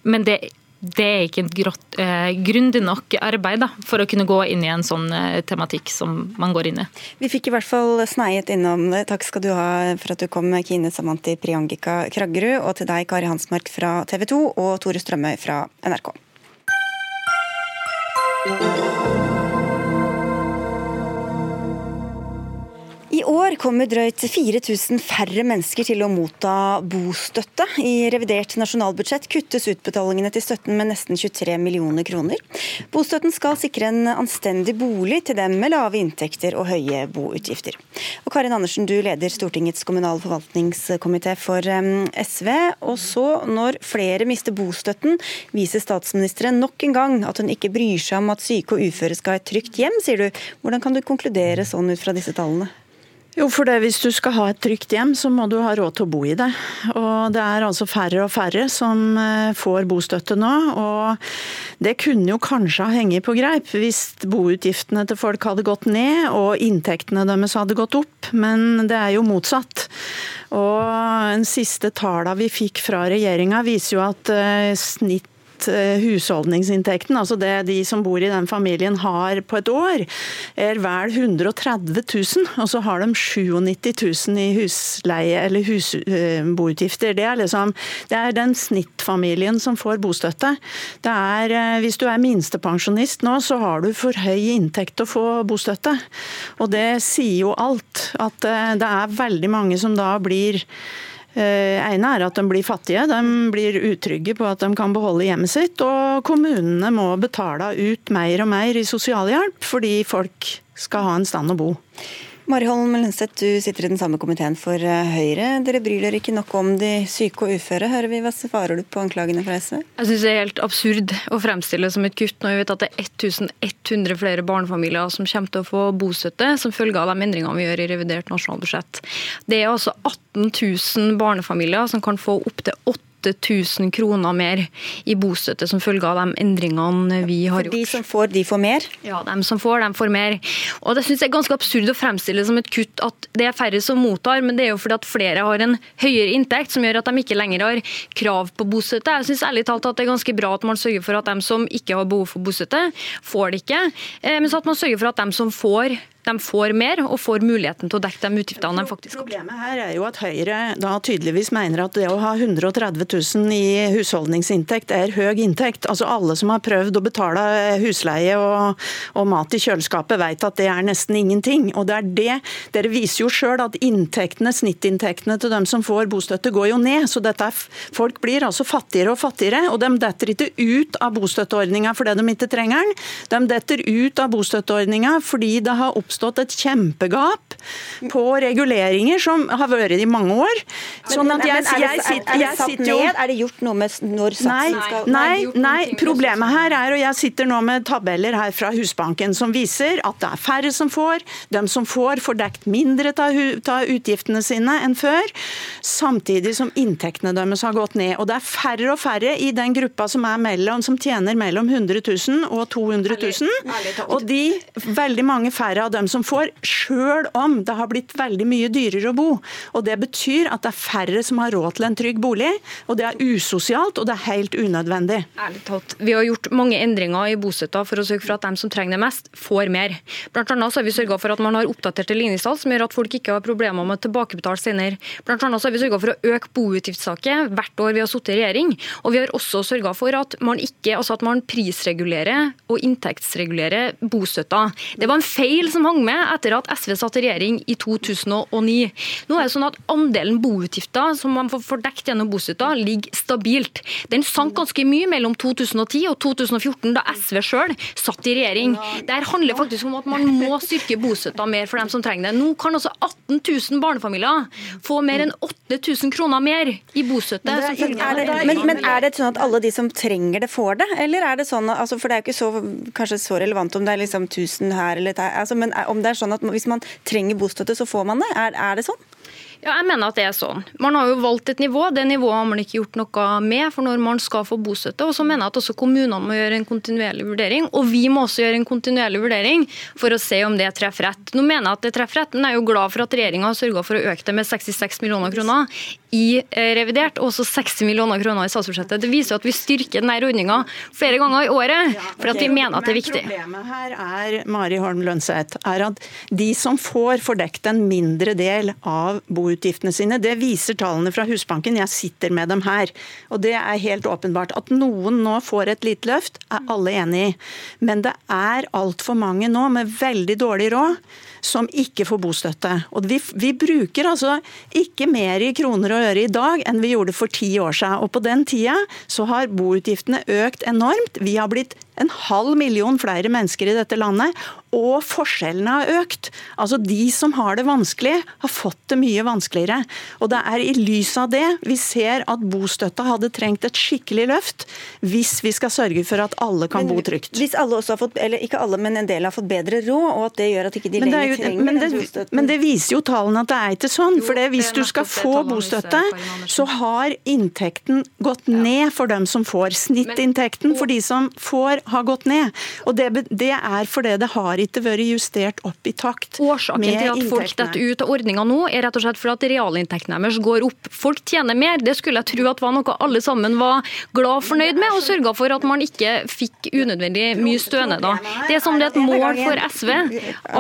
Men det det er ikke et grått, eh, grundig nok arbeid da, for å kunne gå inn i en sånn eh, tematikk som man går inn i. Vi fikk i hvert fall sneiet innom det. Takk skal du ha for at du kom, Kine Samanti Priangika Kraggerud, og til deg, Kari Hansmark fra TV 2 og Tore Strømøy fra NRK. I år kommer drøyt 4000 færre mennesker til å motta bostøtte. I revidert nasjonalbudsjett kuttes utbetalingene til støtten med nesten 23 millioner kroner. Bostøtten skal sikre en anstendig bolig til dem med lave inntekter og høye boutgifter. Og Karin Andersen, du leder Stortingets kommunal forvaltningskomité for SV. Og så, når flere mister bostøtten, viser statsministeren nok en gang at hun ikke bryr seg om at syke og uføre skal ha et trygt hjem, sier du. Hvordan kan du konkludere sånn ut fra disse tallene? Jo, for det, Hvis du skal ha et trygt hjem, så må du ha råd til å bo i det. Og Det er altså færre og færre som eh, får bostøtte nå. og Det kunne jo kanskje ha hengt på greip hvis boutgiftene til folk hadde gått ned og inntektene deres hadde gått opp, men det er jo motsatt. Og Den siste tallene vi fikk fra regjeringa viser jo at eh, snitt Eh, husholdningsinntekten, altså det de som bor i den familien har på et år, er vel 130 000. Og så har de 97 000 i husleie eller husboutgifter. Det er liksom det er den snittfamilien som får bostøtte. Det er, eh, hvis du er minstepensjonist nå, så har du for høy inntekt til å få bostøtte. Og det sier jo alt. At eh, det er veldig mange som da blir Eh, ene er at de blir fattige, de blir utrygge på at de kan beholde hjemmet sitt. Og kommunene må betale ut mer og mer i sosialhjelp fordi folk skal ha en stand å bo. Mari Holm Lønseth, du sitter i den samme komiteen for eh, Høyre. Dere bryr dere ikke nok om de syke og uføre, hører vi. Hva svarer du på anklagene fra SV? Jeg syns det er helt absurd å fremstille som et kutt når vi vet at det er 1100 flere barnefamilier som kommer til å få bostøtte som følge av de endringene vi gjør i revidert nasjonalbudsjett. Det er altså 18 000 barnefamilier som kan få opptil 8 8000 kroner mer i bostøtte som følge av de endringene vi har gjort. De som får, de får mer? Ja, de som får, de får mer. Og det synes jeg er ganske absurd å fremstille som et kutt at det er færre som mottar, men det er jo fordi at flere har en høyere inntekt som gjør at de ikke lenger har krav på bostøtte. Jeg synes ærlig talt at det er ganske bra at man sørger for at de som ikke har behov for bostøtte, får det ikke. Eh, men så at man sørger for at de som får de får mer og får muligheten til å dekke de utgiftene de faktisk har. Problemet her er jo at Høyre da tydeligvis mener at det å ha 130 000 i husholdningsinntekt er høy inntekt. Altså Alle som har prøvd å betale husleie og, og mat i kjøleskapet vet at det er nesten ingenting. Og det er det, Dere viser jo sjøl at inntektene, snittinntektene til dem som får bostøtte går jo ned. så dette Folk blir altså fattigere og fattigere, og de detter ikke ut av bostøtteordninga fordi de ikke trenger den. De detter ut av bostøtteordninga fordi det har oppstått oppstått et kjempegap på reguleringer som har vært i mange år. Sånn at jeg, jeg, jeg, jeg sitter jo Er det gjort noe med når satsen skal Nei, nei, problemet her er, og jeg sitter nå med tabeller her fra Husbanken som viser at det er færre som får. De som får, får dekt mindre av utgiftene sine enn før. Samtidig som inntektene deres har gått ned. Og det er færre og færre i den gruppa som, er mellom, som tjener mellom 100 000 og 200 000. Og de, veldig mange færre av dem som får, sjøl om det har blitt veldig mye dyrere å bo. Og Det betyr at det er færre som har råd til en trygg bolig. og Det er usosialt og det er helt unødvendig. Ærlig talt, Vi har gjort mange endringer i bostøtta for å sørge for at de som trenger det mest, får mer. Blant annet så har vi sørga for at man har oppdaterte ligningstall som gjør at folk ikke har problemer med å tilbakebetale senere. Blant annet så har vi sørga for å øke boutgiftstaket hvert år vi har sittet i regjering. Og vi har også sørga for at man ikke, altså at man prisregulerer og inntektsregulerer bostøtta. Det var en feil som hang med etter at SV satt i regjering i 2009. Nå er det sånn at Andelen boutgifter som man får fordekt gjennom bostøtta, ligger stabilt. Den sank ganske mye mellom 2010 og 2014, da SV sjøl satt i regjering. Det handler faktisk om at man må styrke bostøtta mer for dem som trenger det. Nå kan også 18 000 barnefamilier få mer enn 8000 kroner mer i bostøtte. Men, er, det, men, men er det sånn at alle de som trenger det, får det? Eller er det sånn, altså, for det er jo ikke så, kanskje så relevant om det er liksom 1000 her eller der, altså, men om det er sånn at hvis man trenger bostøtte, så får man det? Er, er det sånn? Ja, jeg mener at det er sånn. Man har jo valgt et nivå. Det nivået har man ikke gjort noe med for når man skal få bostøtte. Og så mener jeg at også kommunene må gjøre en kontinuerlig vurdering. Og vi må også gjøre en kontinuerlig vurdering for å se om det treffer rett. Nå mener jeg at det treffer rett, men jeg er jo glad for at regjeringa har sørga for å øke det med 66 millioner kroner i eh, revidert, og også 60 millioner kroner i statsbudsjettet. Det viser at vi styrker denne ordninga flere ganger i året, for at vi mener at det er viktig. Problemet her er Mari Holm Lønseth, er at de som får, fordekt en mindre del av boutgiftene sine. Det viser tallene fra Husbanken. Jeg sitter med dem her. Og det er helt åpenbart. At noen nå får et lite løft, er alle enig i. Men det er altfor mange nå med veldig dårlig råd som ikke får bostøtte. Og vi, vi, bruker altså ikke mer i kroner og øre i dag enn vi gjorde for ti år siden. Og på den tida så har boutgiftene økt enormt. Vi har blitt en halv million flere mennesker i dette landet, og forskjellene har økt. Altså De som har det vanskelig, har fått det mye vanskeligere. Og det er i lys av det vi ser at bostøtta hadde trengt et skikkelig løft, hvis vi skal sørge for at alle kan men, bo trygt. Hvis alle også har fått, eller ikke alle, men en del har fått bedre råd, og at det gjør at ikke de lenger jo, trenger men det, men det viser jo tallene at det er ikke sånn. For hvis du skal få bostøtte, så har inntekten gått ned for dem som får. Snittinntekten for de som får, har gått ned. Og det, det er fordi det har ikke vært justert opp i takt Årsaken til at folk detter ut av ordninga nå, er rett og slett fordi at realinntekten deres går opp. Folk tjener mer. Det skulle jeg tro at var noe alle sammen var glad og fornøyd med, og sørga for at man ikke fikk unødvendig mye stønader. Det er som det er et mål for SV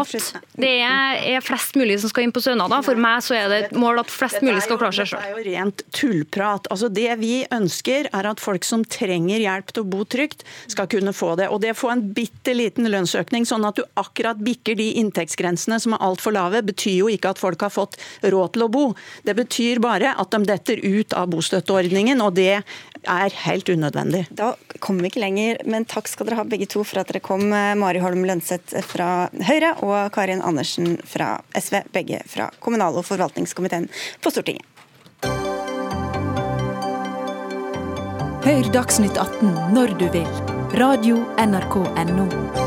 at det er flest mulig som skal inn på stønader. For meg så er det et mål at flest mulig skal klare seg sjøl. Det er jo rent tullprat. Altså Det vi ønsker, er at folk som trenger hjelp til å bo trygt, skal kunne få det. Og det å få en bitte liten lønnsøkning, sånn at du akkurat bikker de inntektsgrensene som er altfor lave, betyr jo ikke at folk har fått råd til å bo. Det betyr bare at de detter ut av bostøtteordningen, og det er helt unødvendig. Da kommer vi ikke lenger, men takk skal dere ha begge to for at dere kom. Mari Holm Lønseth fra Høyre og Karin Andersen fra SV, begge fra kommunal- og forvaltningskomiteen på Stortinget. Hør Dagsnytt 18 når du vil. Radio NRK Radio.nrk.no.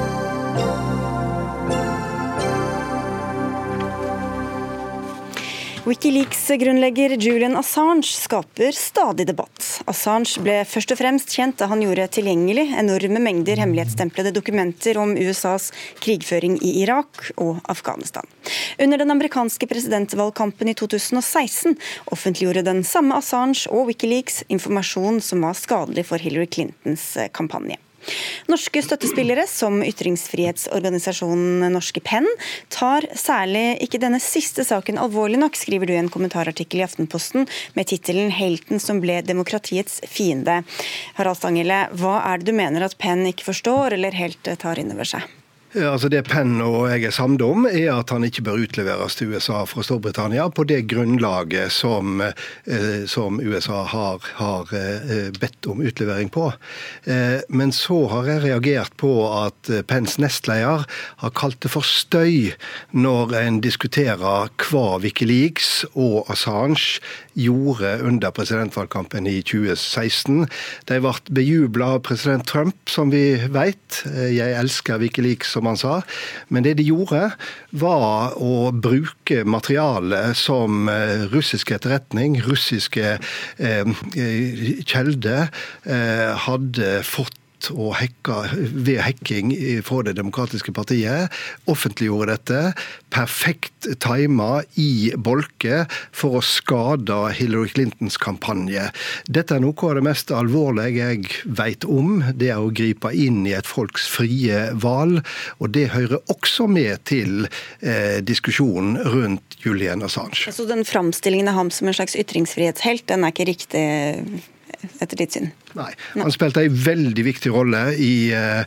Wikileaks-grunnlegger Julian Assange skaper stadig debatt. Assange ble først og fremst kjent da han gjorde tilgjengelig enorme mengder hemmelighetstemplede dokumenter om USAs krigføring i Irak og Afghanistan. Under den amerikanske presidentvalgkampen i 2016 offentliggjorde den samme Assange og Wikileaks informasjon som var skadelig for Hillary Clintons kampanje. Norske støttespillere, som ytringsfrihetsorganisasjonen Norske Penn, tar særlig ikke denne siste saken alvorlig nok, skriver du i en kommentarartikkel i Aftenposten med tittelen 'Helten som ble demokratiets fiende'. Harald Stanghelle, hva er det du mener at Penn ikke forstår eller helt tar inn over seg? Altså Det Penn og jeg er samde om, er at han ikke bør utleveres til USA fra Storbritannia på det grunnlaget som, eh, som USA har, har, eh, bedt om utlevering på. Eh, men så har jeg reagert på at Penns nestleder har kalt det for støy når en diskuterer hva Wikileaks og Assange gjorde under presidentvalgkampen i 2016. De ble bejubla av president Trump, som vi vet. Jeg elsker Wikileaks som han sa. Men det de gjorde, var å bruke materiale som eh, russisk etterretning, russiske eh, kjelder, eh, hadde fått og hekka ved hekking fra Det demokratiske partiet. Offentliggjorde dette. Perfekt tima i bolke for å skade Hillary Clintons kampanje. Dette er noe av det mest alvorlige jeg vet om. Det er å gripe inn i et folks frie valg. Og det hører også med til eh, diskusjonen rundt Julian Assange. Så den framstillingen av ham som en slags ytringsfrihetshelt, den er ikke riktig etter ditt syn? Nei. Han spilte en veldig viktig rolle i uh,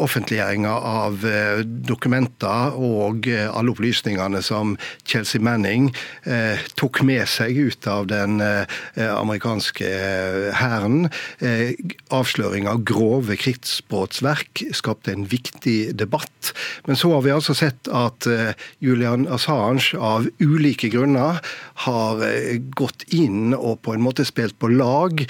offentliggjøringa av uh, dokumenter og uh, alle opplysningene som Chelsea Manning tok med seg ut av den amerikanske hæren. avsløring av grove krigsbrotsverk skapte en viktig debatt. Men så har vi altså sett at Julian Assange av ulike grunner har gått inn og på en måte spilt på lag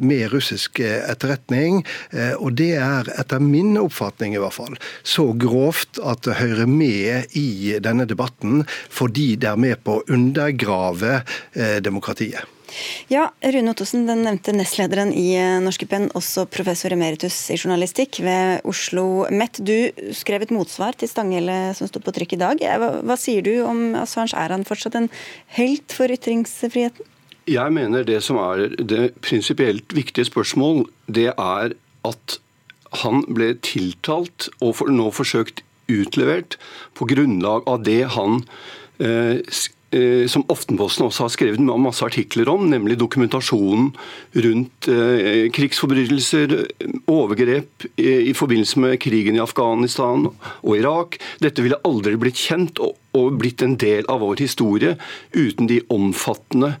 med Russland russisk eh, etterretning. Eh, og det er etter min oppfatning i hvert fall så grovt at hører med i denne debatten fordi det er med på å undergrave eh, demokratiet. Ja, Rune Ottosen, den nevnte nestlederen i Norske Penn, også professor emeritus i journalistikk ved Oslo MET. Du skrev et motsvar til Stanghelle som sto på trykk i dag. Hva, hva sier du om Assange? Er han fortsatt en helt for ytringsfriheten? Jeg mener det som er det prinsipielt viktige spørsmål, det er at han ble tiltalt og for, nå forsøkt utlevert på grunnlag av det han eh, eh, som Aftenposten også har skrevet masse artikler om, nemlig dokumentasjonen rundt eh, krigsforbrytelser, overgrep i, forbindelse med krigen i Afghanistan og Irak. Dette ville aldri blitt kjent og, blitt en del av vår historie uten de omfattende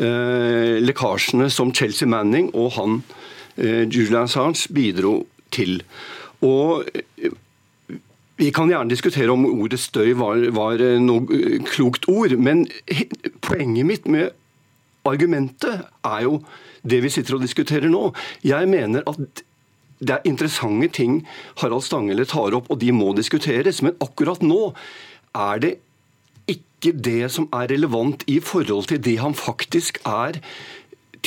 lekkasjene som Chelsea Manning og han eh, Julian Assange bidro til. Og eh, vi kan gjerne diskutere om ordet støy var, var eh, noe eh, klokt ord, men poenget mitt med argumentet er jo det vi sitter og diskuterer nå. Jeg mener at det er interessante ting Harald Stanghelle tar opp, og de må diskuteres. Men akkurat nå er det ikke det som er relevant i forhold til det han faktisk er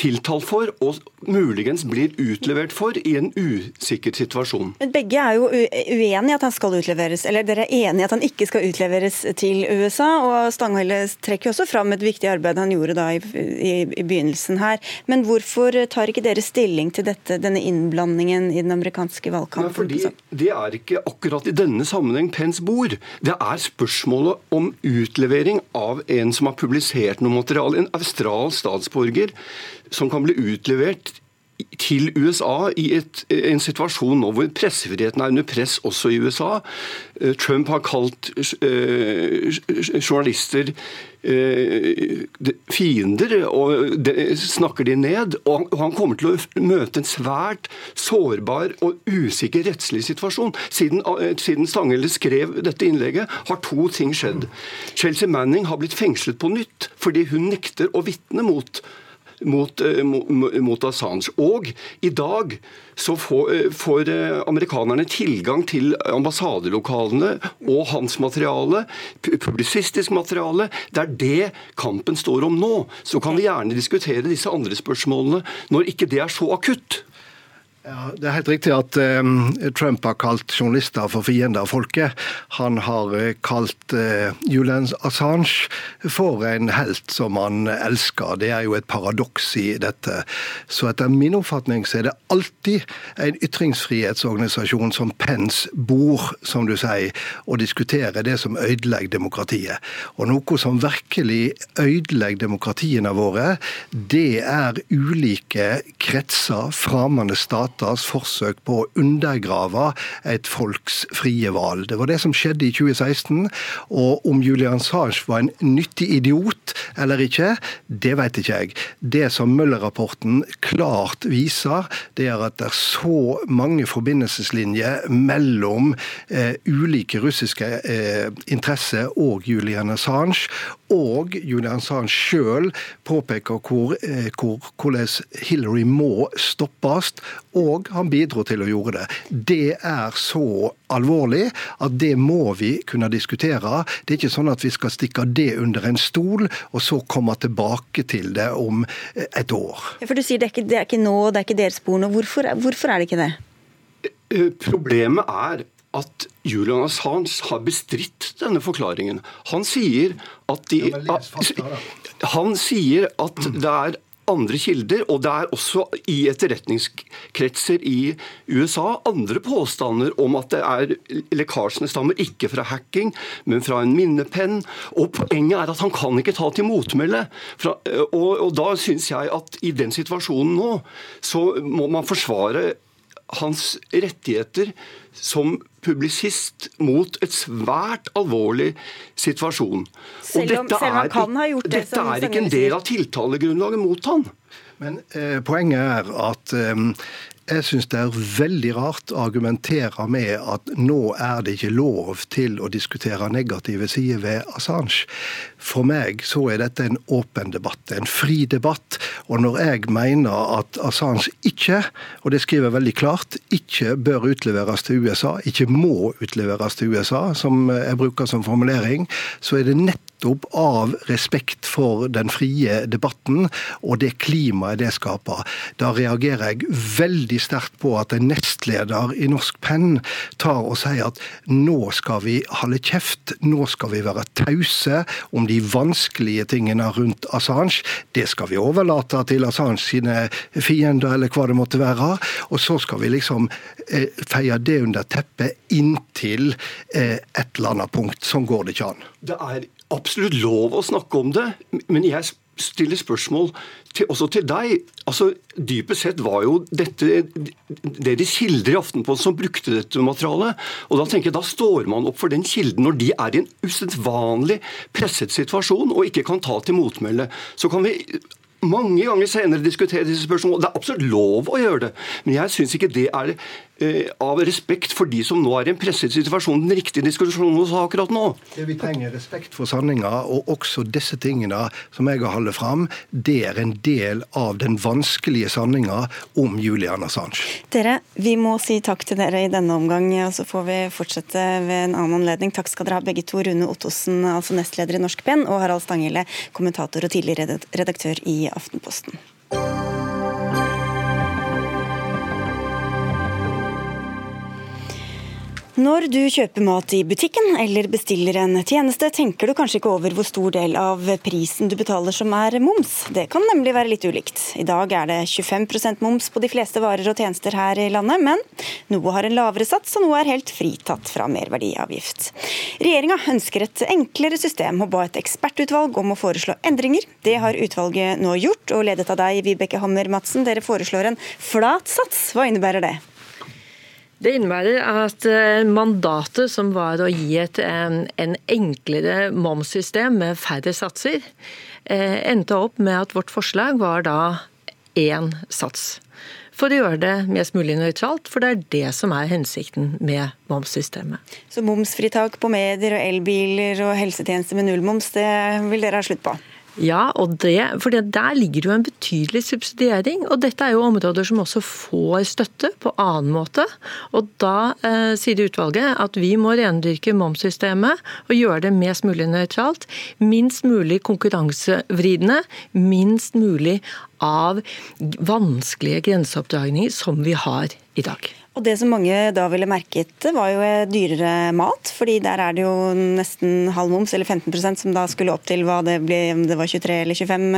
tiltalt for og muligens blir utlevert for i en usikker situasjon. Men Begge er jo uenige i at han skal utleveres, eller dere er enige i at han ikke skal utleveres til USA. og Stanghelle trekker jo også fram et viktig arbeid han gjorde da i, i, i, begynnelsen her. Men hvorfor tar ikke dere stilling til dette, denne innblandingen i den amerikanske valgkampen? Nei, fordi Det er ikke akkurat i denne sammenheng Pence bor. Det er spørsmålet om utlevering av en som har publisert noe materiale, en australsk statsborger som kan bli utlevert til USA i et, en situasjon nå hvor pressefriheten er under press også i USA. Eh, Trump har kalt eh, journalister eh, fiender og de, snakker de ned. Og han kommer til å møte en svært sårbar og usikker rettslig situasjon. Siden, uh, siden Stanghelle skrev dette innlegget, har to ting skjedd. Chelsea Manning har blitt fengslet på nytt fordi hun nekter å vitne mot mot, eh, mot, Assange. Og i dag så får, eh, får, eh, amerikanerne tilgang til ambassadelokalene og hans materiale, publisistisk materiale. Det er det kampen står om nå. Så kan vi gjerne diskutere disse andre spørsmålene når ikke det er så akutt. Ja, Det er helt riktig at eh, Trump har kalt journalister for fiender av folket. Han har uh, kalt eh, Julian Assange for en helt som han elsker. Det er jo et paradoks i dette. Så etter min oppfatning så er det alltid en ytringsfrihetsorganisasjon som Pence bor, som du sier, og diskuterer det som ødelegger demokratiet. Og noe som virkelig ødelegger demokratiene våre, det er ulike kretser, fremmede stater staters forsøk på å undergrave et folks frie valg. Det var det som skjedde i 2016. Og om Julian Assange var en nyttig idiot eller ikke, det vet ikke jeg. Det som Møller-rapporten klart viser, det er at det er så mange forbindelseslinjer mellom eh, ulike russiske eh, interesser og Julian Assange. Og Julian Assange sjøl påpeker hvor, eh, hvor, hvordan Hillary må stoppes, og han bidro til å gjøre det. Det er så alvorlig at det må vi kunne diskutere. Det er ikke sånn at vi skal stikke det under en stol, og så komme tilbake til det om eh, et år. Ja, for du sier det er, ikke, det er ikke nå, det er ikke deres spor nå. Hvorfor, hvorfor er det ikke det? Eh, problemet er at Julian Assange har bestridt denne forklaringen. Han sier at, de, han sier at det er andre kilder, og det er også i etterretningskretser i USA andre påstander om at det er lekkasjene stammer ikke fra hacking, men fra en minnepenn. Og Poenget er at han kan ikke ta til motmæle. Og, og da syns jeg at i den situasjonen nå, så må man forsvare hans rettigheter som publisist mot et svært alvorlig situasjon. Selv om, selv om han kan ha gjort det. Dette er ikke en del av tiltalegrunnlaget mot han. Men eh, Poenget er at eh, jeg syns det er veldig rart å argumentere med at nå er det ikke lov til å diskutere negative sider ved Assange. For meg så er dette en åpen debatt, en fri debatt. Og når jeg mener at Assange ikke, og det skriver jeg veldig klart, ikke bør utleveres til USA, ikke må utleveres til USA, som jeg bruker som formulering, så er det nettopp av respekt for den frie debatten og det klimaet det skaper. Da reagerer jeg veldig sterkt på at en nestleder i Norsk Penn tar og sier at nå skal vi holde kjeft, nå skal vi være tause om de vanskelige tingene rundt Assange. Det skal vi overlate til Assange sine fiender, eller hva det måtte være. Og så skal vi liksom eh, feie det under teppet inntil eh, et eller annet punkt. Sånn går det ikke an. Det er absolutt lov å snakke om det, men jeg stiller spørsmål til, også til deg. Altså, Dypest sett var jo dette det de kilder i Aftenposten som brukte dette materialet. Og Da tenker jeg, da står man opp for den kilden når de er i en usedvanlig presset situasjon og ikke kan ta til motmelde. Så kan vi mange ganger senere diskutere disse spørsmålene. Det er absolutt lov å gjøre det, men jeg syns ikke det er av respekt for de som nå er i en presset situasjon, den riktige diskusjonen hos akkurat nå. Det Vi trenger respekt for sanninga, og også disse tingene som jeg har holdt fram, det er en del av den vanskelige sanninga om Julian Assange. Dere, vi må si takk til dere i denne omgang, og så får vi fortsette ved en annen anledning. Takk skal dere ha begge to, Rune Ottosen, altså nestleder i Norsk Penn, og Harald Stanghelle, kommentator og tidligere redaktør i Aftenposten. Når du kjøper mat i butikken eller bestiller en tjeneste, tenker du kanskje ikke over hvor stor del av prisen du betaler som er moms. Det kan nemlig være litt ulikt. I dag er det 25% moms på de fleste varer og tjenester her i landet, men noe har en lavere sats, og noe er helt fritatt fra merverdiavgift. Regjeringa ønsker et enklere system og ba et ekspertutvalg om å foreslå endringer. Det har utvalget nå gjort, og ledet av deg, Vibeke Hammer Madsen. Dere foreslår en flat sats. Hva innebærer det? Det innebærer at eh, mandatet, som var å gi et en, en enklere momssystem med færre satser, eh, endte opp med at vårt forslag var da én sats. For å gjøre det mest mulig nøytralt, for det er det som er hensikten med momssystemet. Så momsfritak på medier og elbiler og helsetjenester med nullmoms, det vil dere ha slutt på? Ja, og det, for der ligger det jo en betydelig subsidiering. Og dette er jo områder som også får støtte på annen måte. Og da eh, sier utvalget at vi må rendyrke momssystemet og gjøre det mest mulig nøytralt. Minst mulig konkurransevridende. Minst mulig av vanskelige grenseoppdragninger som vi har i dag. Og Det som mange da ville merket, var jo dyrere mat. fordi der er det jo nesten halv moms, eller 15% som da skulle opp til hva det ble, om det var 23 eller 25.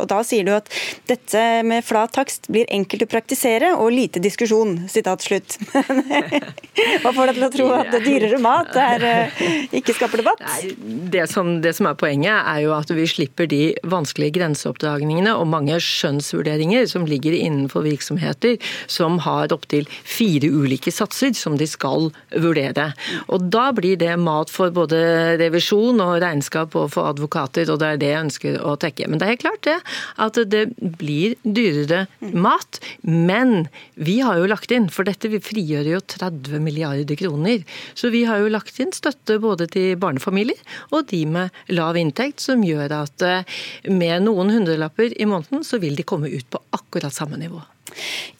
Og Da sier du at dette med flat takst blir enkelt å praktisere og lite diskusjon. Sitat slutt. (laughs) hva får deg til å tro at dyrere mat er, eh, ikke skaper debatt? Det som, det som er poenget, er jo at vi slipper de vanskelige grenseoppdragningene og mange skjønnsvurderinger som ligger innenfor virksomheter som har opptil fire fire ulike satser som de skal vurdere. Og Da blir det mat for både revisjon og regnskap og for advokater, og det er det jeg ønsker å tekke. Men det er helt klart det, at det blir dyrere mat. Men vi har jo lagt inn, for dette frigjør jo 30 milliarder kroner, så vi har jo lagt inn støtte både til barnefamilier og de med lav inntekt, som gjør at eh, med noen hundrelapper i måneden, så vil de komme ut på akkurat samme nivå.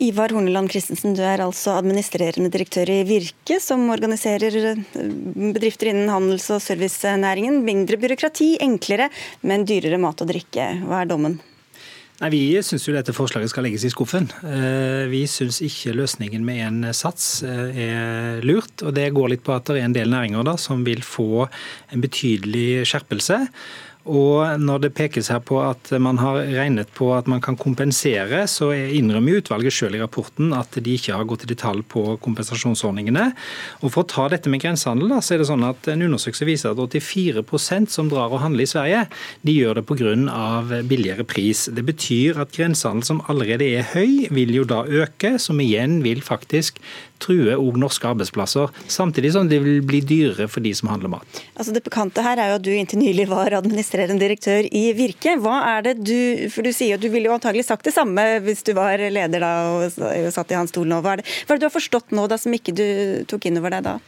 Ivar Horneland Christensen, du er altså administrerende direktør i Virke, som organiserer eh, bedrifter innen handels- og servicenæringen. Mindre byråkrati, enklere, men dyrere mat og drikke. Hva er dommen? Nei, Vi syns dette forslaget skal legges i skuffen. Eh, vi syns ikke løsningen med en sats eh, er lurt. og Det går litt på at det er en del næringer da, som vil få en betydelig skjerpelse. Og når det pekes her på at man har regnet på at man kan kompensere, så innrømmer utvalget selv i rapporten at de ikke har gått i detalj på kompensasjonsordningene. Og For å ta dette med grensehandel, så er det sånn at en undersøkelse viser at 84% som drar og handler i Sverige, de gjør det pga. billigere pris. Det betyr at grensehandel som allerede er høy, vil jo da øke, som igjen vil faktisk true òg norske arbeidsplasser. Samtidig som det vil bli dyrere for de som handler mat. Altså Det bekante her er jo at du inntil nylig var administrerende direktør i Virke. Hva er det du For du sier at du ville jo antagelig sagt det samme hvis du var leder da og satt i hans stol nå. Hva er det, hva er det du har forstått nå da som ikke du tok inn over deg da?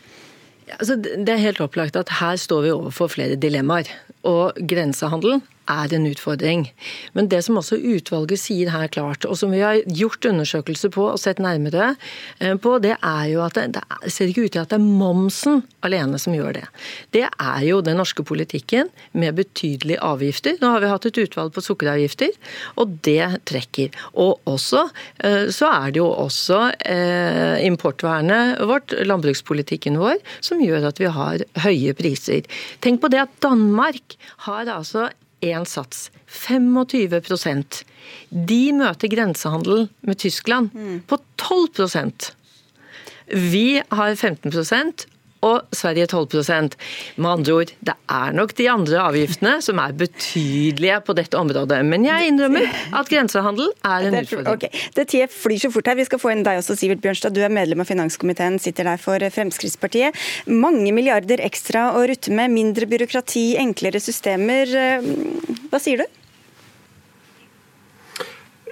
Ja, altså det er helt opplagt at her står vi overfor flere dilemmaer. Og grensehandelen er en utfordring. Men det som også utvalget sier her klart, og som vi har gjort undersøkelser på og sett nærmere eh, på, det er jo at det, det ser ikke ut til at det er momsen alene som gjør det. Det er jo den norske politikken med betydelige avgifter. Nå har vi hatt et utvalg på sukkeravgifter, og det trekker. Og også eh, så er det jo også eh, importvernet vårt, landbrukspolitikken vår, som gjør at vi har høye priser. Tenk på det at Danmark har altså én sats. 25% De møter grensehandel med Tyskland på 12% Vi har 15 og Sverige 12 Med andre ord, det er nok de andre avgiftene som er betydelige på dette området. Men jeg innrømmer at grensehandel er en utfordring. Okay. Det tida flyr så fort her. Vi skal få inn deg også, Sivert Bjørnstad. Du er medlem av finanskomiteen, sitter der for Fremskrittspartiet. Mange milliarder ekstra å rutte med, mindre byråkrati, enklere systemer. Hva sier du?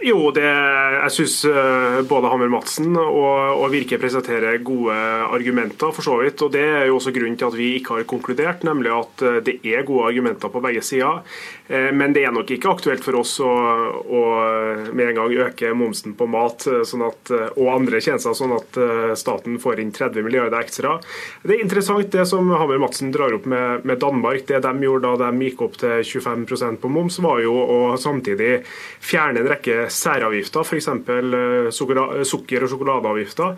Jo, det, jeg syns eh, både Hammer Madsen og, og, Virke presenterer gode argumenter, for så vidt. og Det er jo også grunnen til at vi ikke har konkludert, nemlig at eh, det er gode argumenter på begge sider. Eh, men det er nok ikke aktuelt for oss å, å med en gang øke momsen på mat sånn at, og andre tjenester, sånn at staten får inn 30 milliarder ekstra. Det er interessant det som Hammer Madsen drar opp med, med Danmark. Det de gjorde da de gikk opp til 25% på moms, var jo å samtidig fjerne en rekke særavgifter, f.eks. Eh, sukker- og sjokoladeavgifter.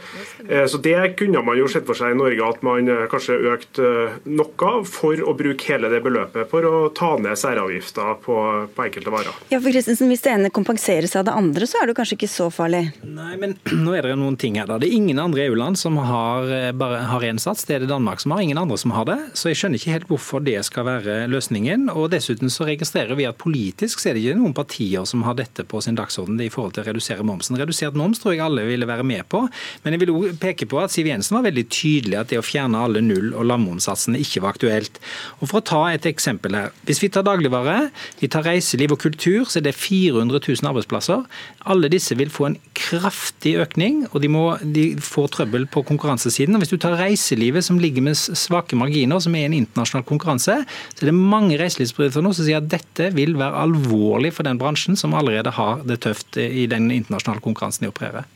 Eh, så Det kunne man jo sett for seg i Norge, at man eh, kanskje økte noe for å bruke hele det beløpet for å ta ned særavgifter på, på enkelte varer. Ja, for Kristensen, Hvis det ene kompenseres av det andre, så er det kanskje ikke så farlig? Nei, men (clears throat) nå er det noen ting her. da. Det er ingen andre EU-land som har bare har én sats. Det er det Danmark som har, ingen andre som har det. Så jeg skjønner ikke helt hvorfor det skal være løsningen. Og dessuten så registrerer vi at politisk så er det ikke noen partier som har dette på sin dagsorden dagsorden i forhold til å redusere momsen. Redusert moms tror jeg alle ville være med på, men jeg vil også peke på at Siv Jensen var veldig tydelig at det å fjerne alle null- og lavmomssatsene ikke var aktuelt. Og For å ta et eksempel her. Hvis vi tar dagligvare, vi tar reiseliv og kultur, så er det 400 000 arbeidsplasser. Alle disse vil få en kraftig økning, og de, må, de får trøbbel på konkurransesiden. Og Hvis du tar reiselivet, som ligger med svake marginer, som er en internasjonal konkurranse, så er det mange reiselivsbedrifter nå som sier at dette vil være alvorlig for den bransjen som allerede har det tøft i den internasjonale konkurransen de opererer?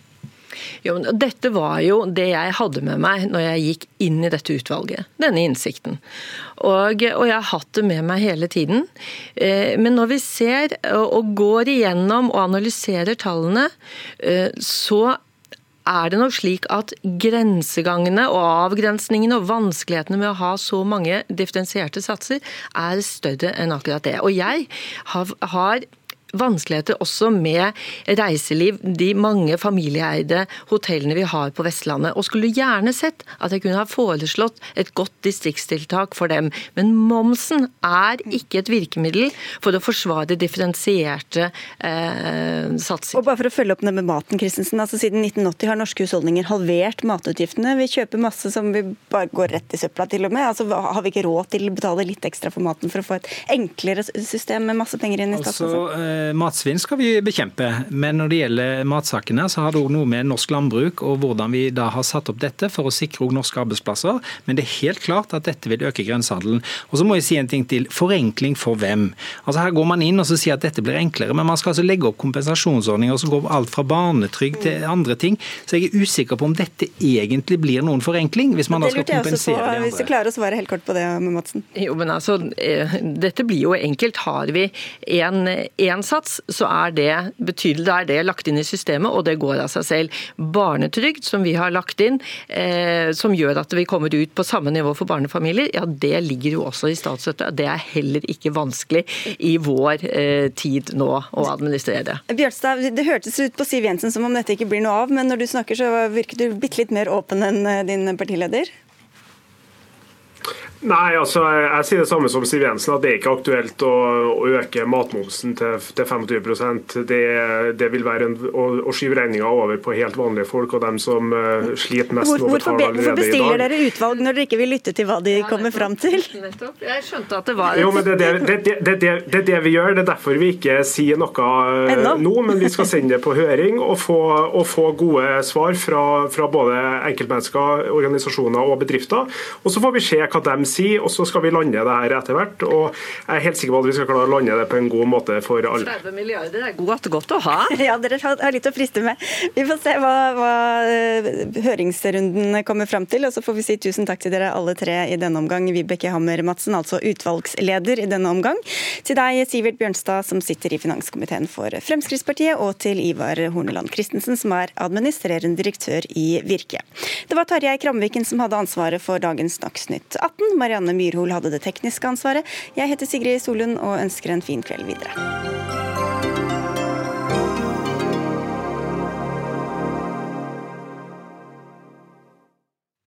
Jo, dette var jo det jeg hadde med meg når jeg gikk inn i dette utvalget. Denne innsikten. Og, og jeg har hatt det med meg hele tiden. Eh, men når vi ser og går igjennom og analyserer tallene, eh, så er det nok slik at grensegangene og avgrensningene og vanskelighetene med å ha så mange differensierte satser er større enn akkurat det. Og jeg har, har vanskeligheter også med reiseliv, de mange familieeide hotellene vi har på Vestlandet. Og skulle gjerne sett at jeg kunne ha foreslått et godt distriktstiltak for dem. Men momsen er ikke et virkemiddel for å forsvare differensierte eh, satsinger. Og bare for å følge opp det med maten, Christensen. Altså Siden 1980 har norske husholdninger halvert matutgiftene. Vi kjøper masse som vi bare går rett i søpla til og med. Altså Har vi ikke råd til å betale litt ekstra for maten for å få et enklere system med masse penger inn i statskassen? Altså, Matsvinn skal vi bekjempe, men når det gjelder matsakene, så har det òg noe med norsk landbruk og hvordan vi da har satt opp dette for å sikre norske arbeidsplasser. Men det er helt klart at dette vil øke grensehandelen. Og så må jeg si en ting til. Forenkling for hvem? Altså Her går man inn og så sier at dette blir enklere, men man skal altså legge opp kompensasjonsordninger som går alt fra barnetrygd til andre ting. Så jeg er usikker på om dette egentlig blir noen forenkling, hvis man da skal kompensere på, de andre. Hvis du klarer å svare helt kort på det, med Madsen. Jo, men altså, eh, Dette blir jo enkelt. Har vi én sats, så er det betydelig. Da er det lagt inn i systemet, og det går av seg selv. Barnetrygd, som vi har lagt inn, eh, som gjør at vi kommer ut på samme nivå for barnefamilier, ja det ligger jo også i statsstøtte. Det er heller ikke vanskelig i vår eh, tid nå å administrere. det. Bjørnstad, det hørtes ut på Siv Jensen som om dette ikke blir noe av, men når du snakker så virker du bitte litt mer åpen enn eh, din partileder? Nei, altså jeg sier det samme som Siv Jensen, at det er ikke aktuelt å, å øke matmomsen til, til 25% det, det vil være en, å, å skyve regninga over på helt vanlige folk og dem som uh, sliter mest Hvor, i dag. Hvorfor bestiller dere utvalg når dere ikke vil lytte til hva de kommer fram til? Jeg skjønte at det var Jo, men det er det, det, det, det, det vi gjør. Det er derfor vi ikke sier noe uh, nå, men vi skal sende det på høring og få, og få gode svar fra, fra både enkeltmennesker, organisasjoner og bedrifter. Og så får vi se hva de si. Og så skal vi lande det her etter hvert. Og jeg er helt sikker på at vi skal klare å lande det på en god måte for alle. 30 milliarder er godt, godt å ha. (laughs) Ja, dere har litt å friste med. Vi får se hva, hva eh, høringsrunden kommer fram til. Og så får vi si tusen takk til dere alle tre i denne omgang. Vibeke Hammer Madsen, altså utvalgsleder i denne omgang. Til deg, Sivert Bjørnstad, som sitter i finanskomiteen for Fremskrittspartiet. Og til Ivar Horneland Christensen, som er administrerende direktør i Virke. Det var Tarjei Kramviken som hadde ansvaret for dagens Dagsnytt 18. Marianne Myrhol hadde det tekniske ansvaret. Jeg heter Sigrid Solund og ønsker en fin kveld videre.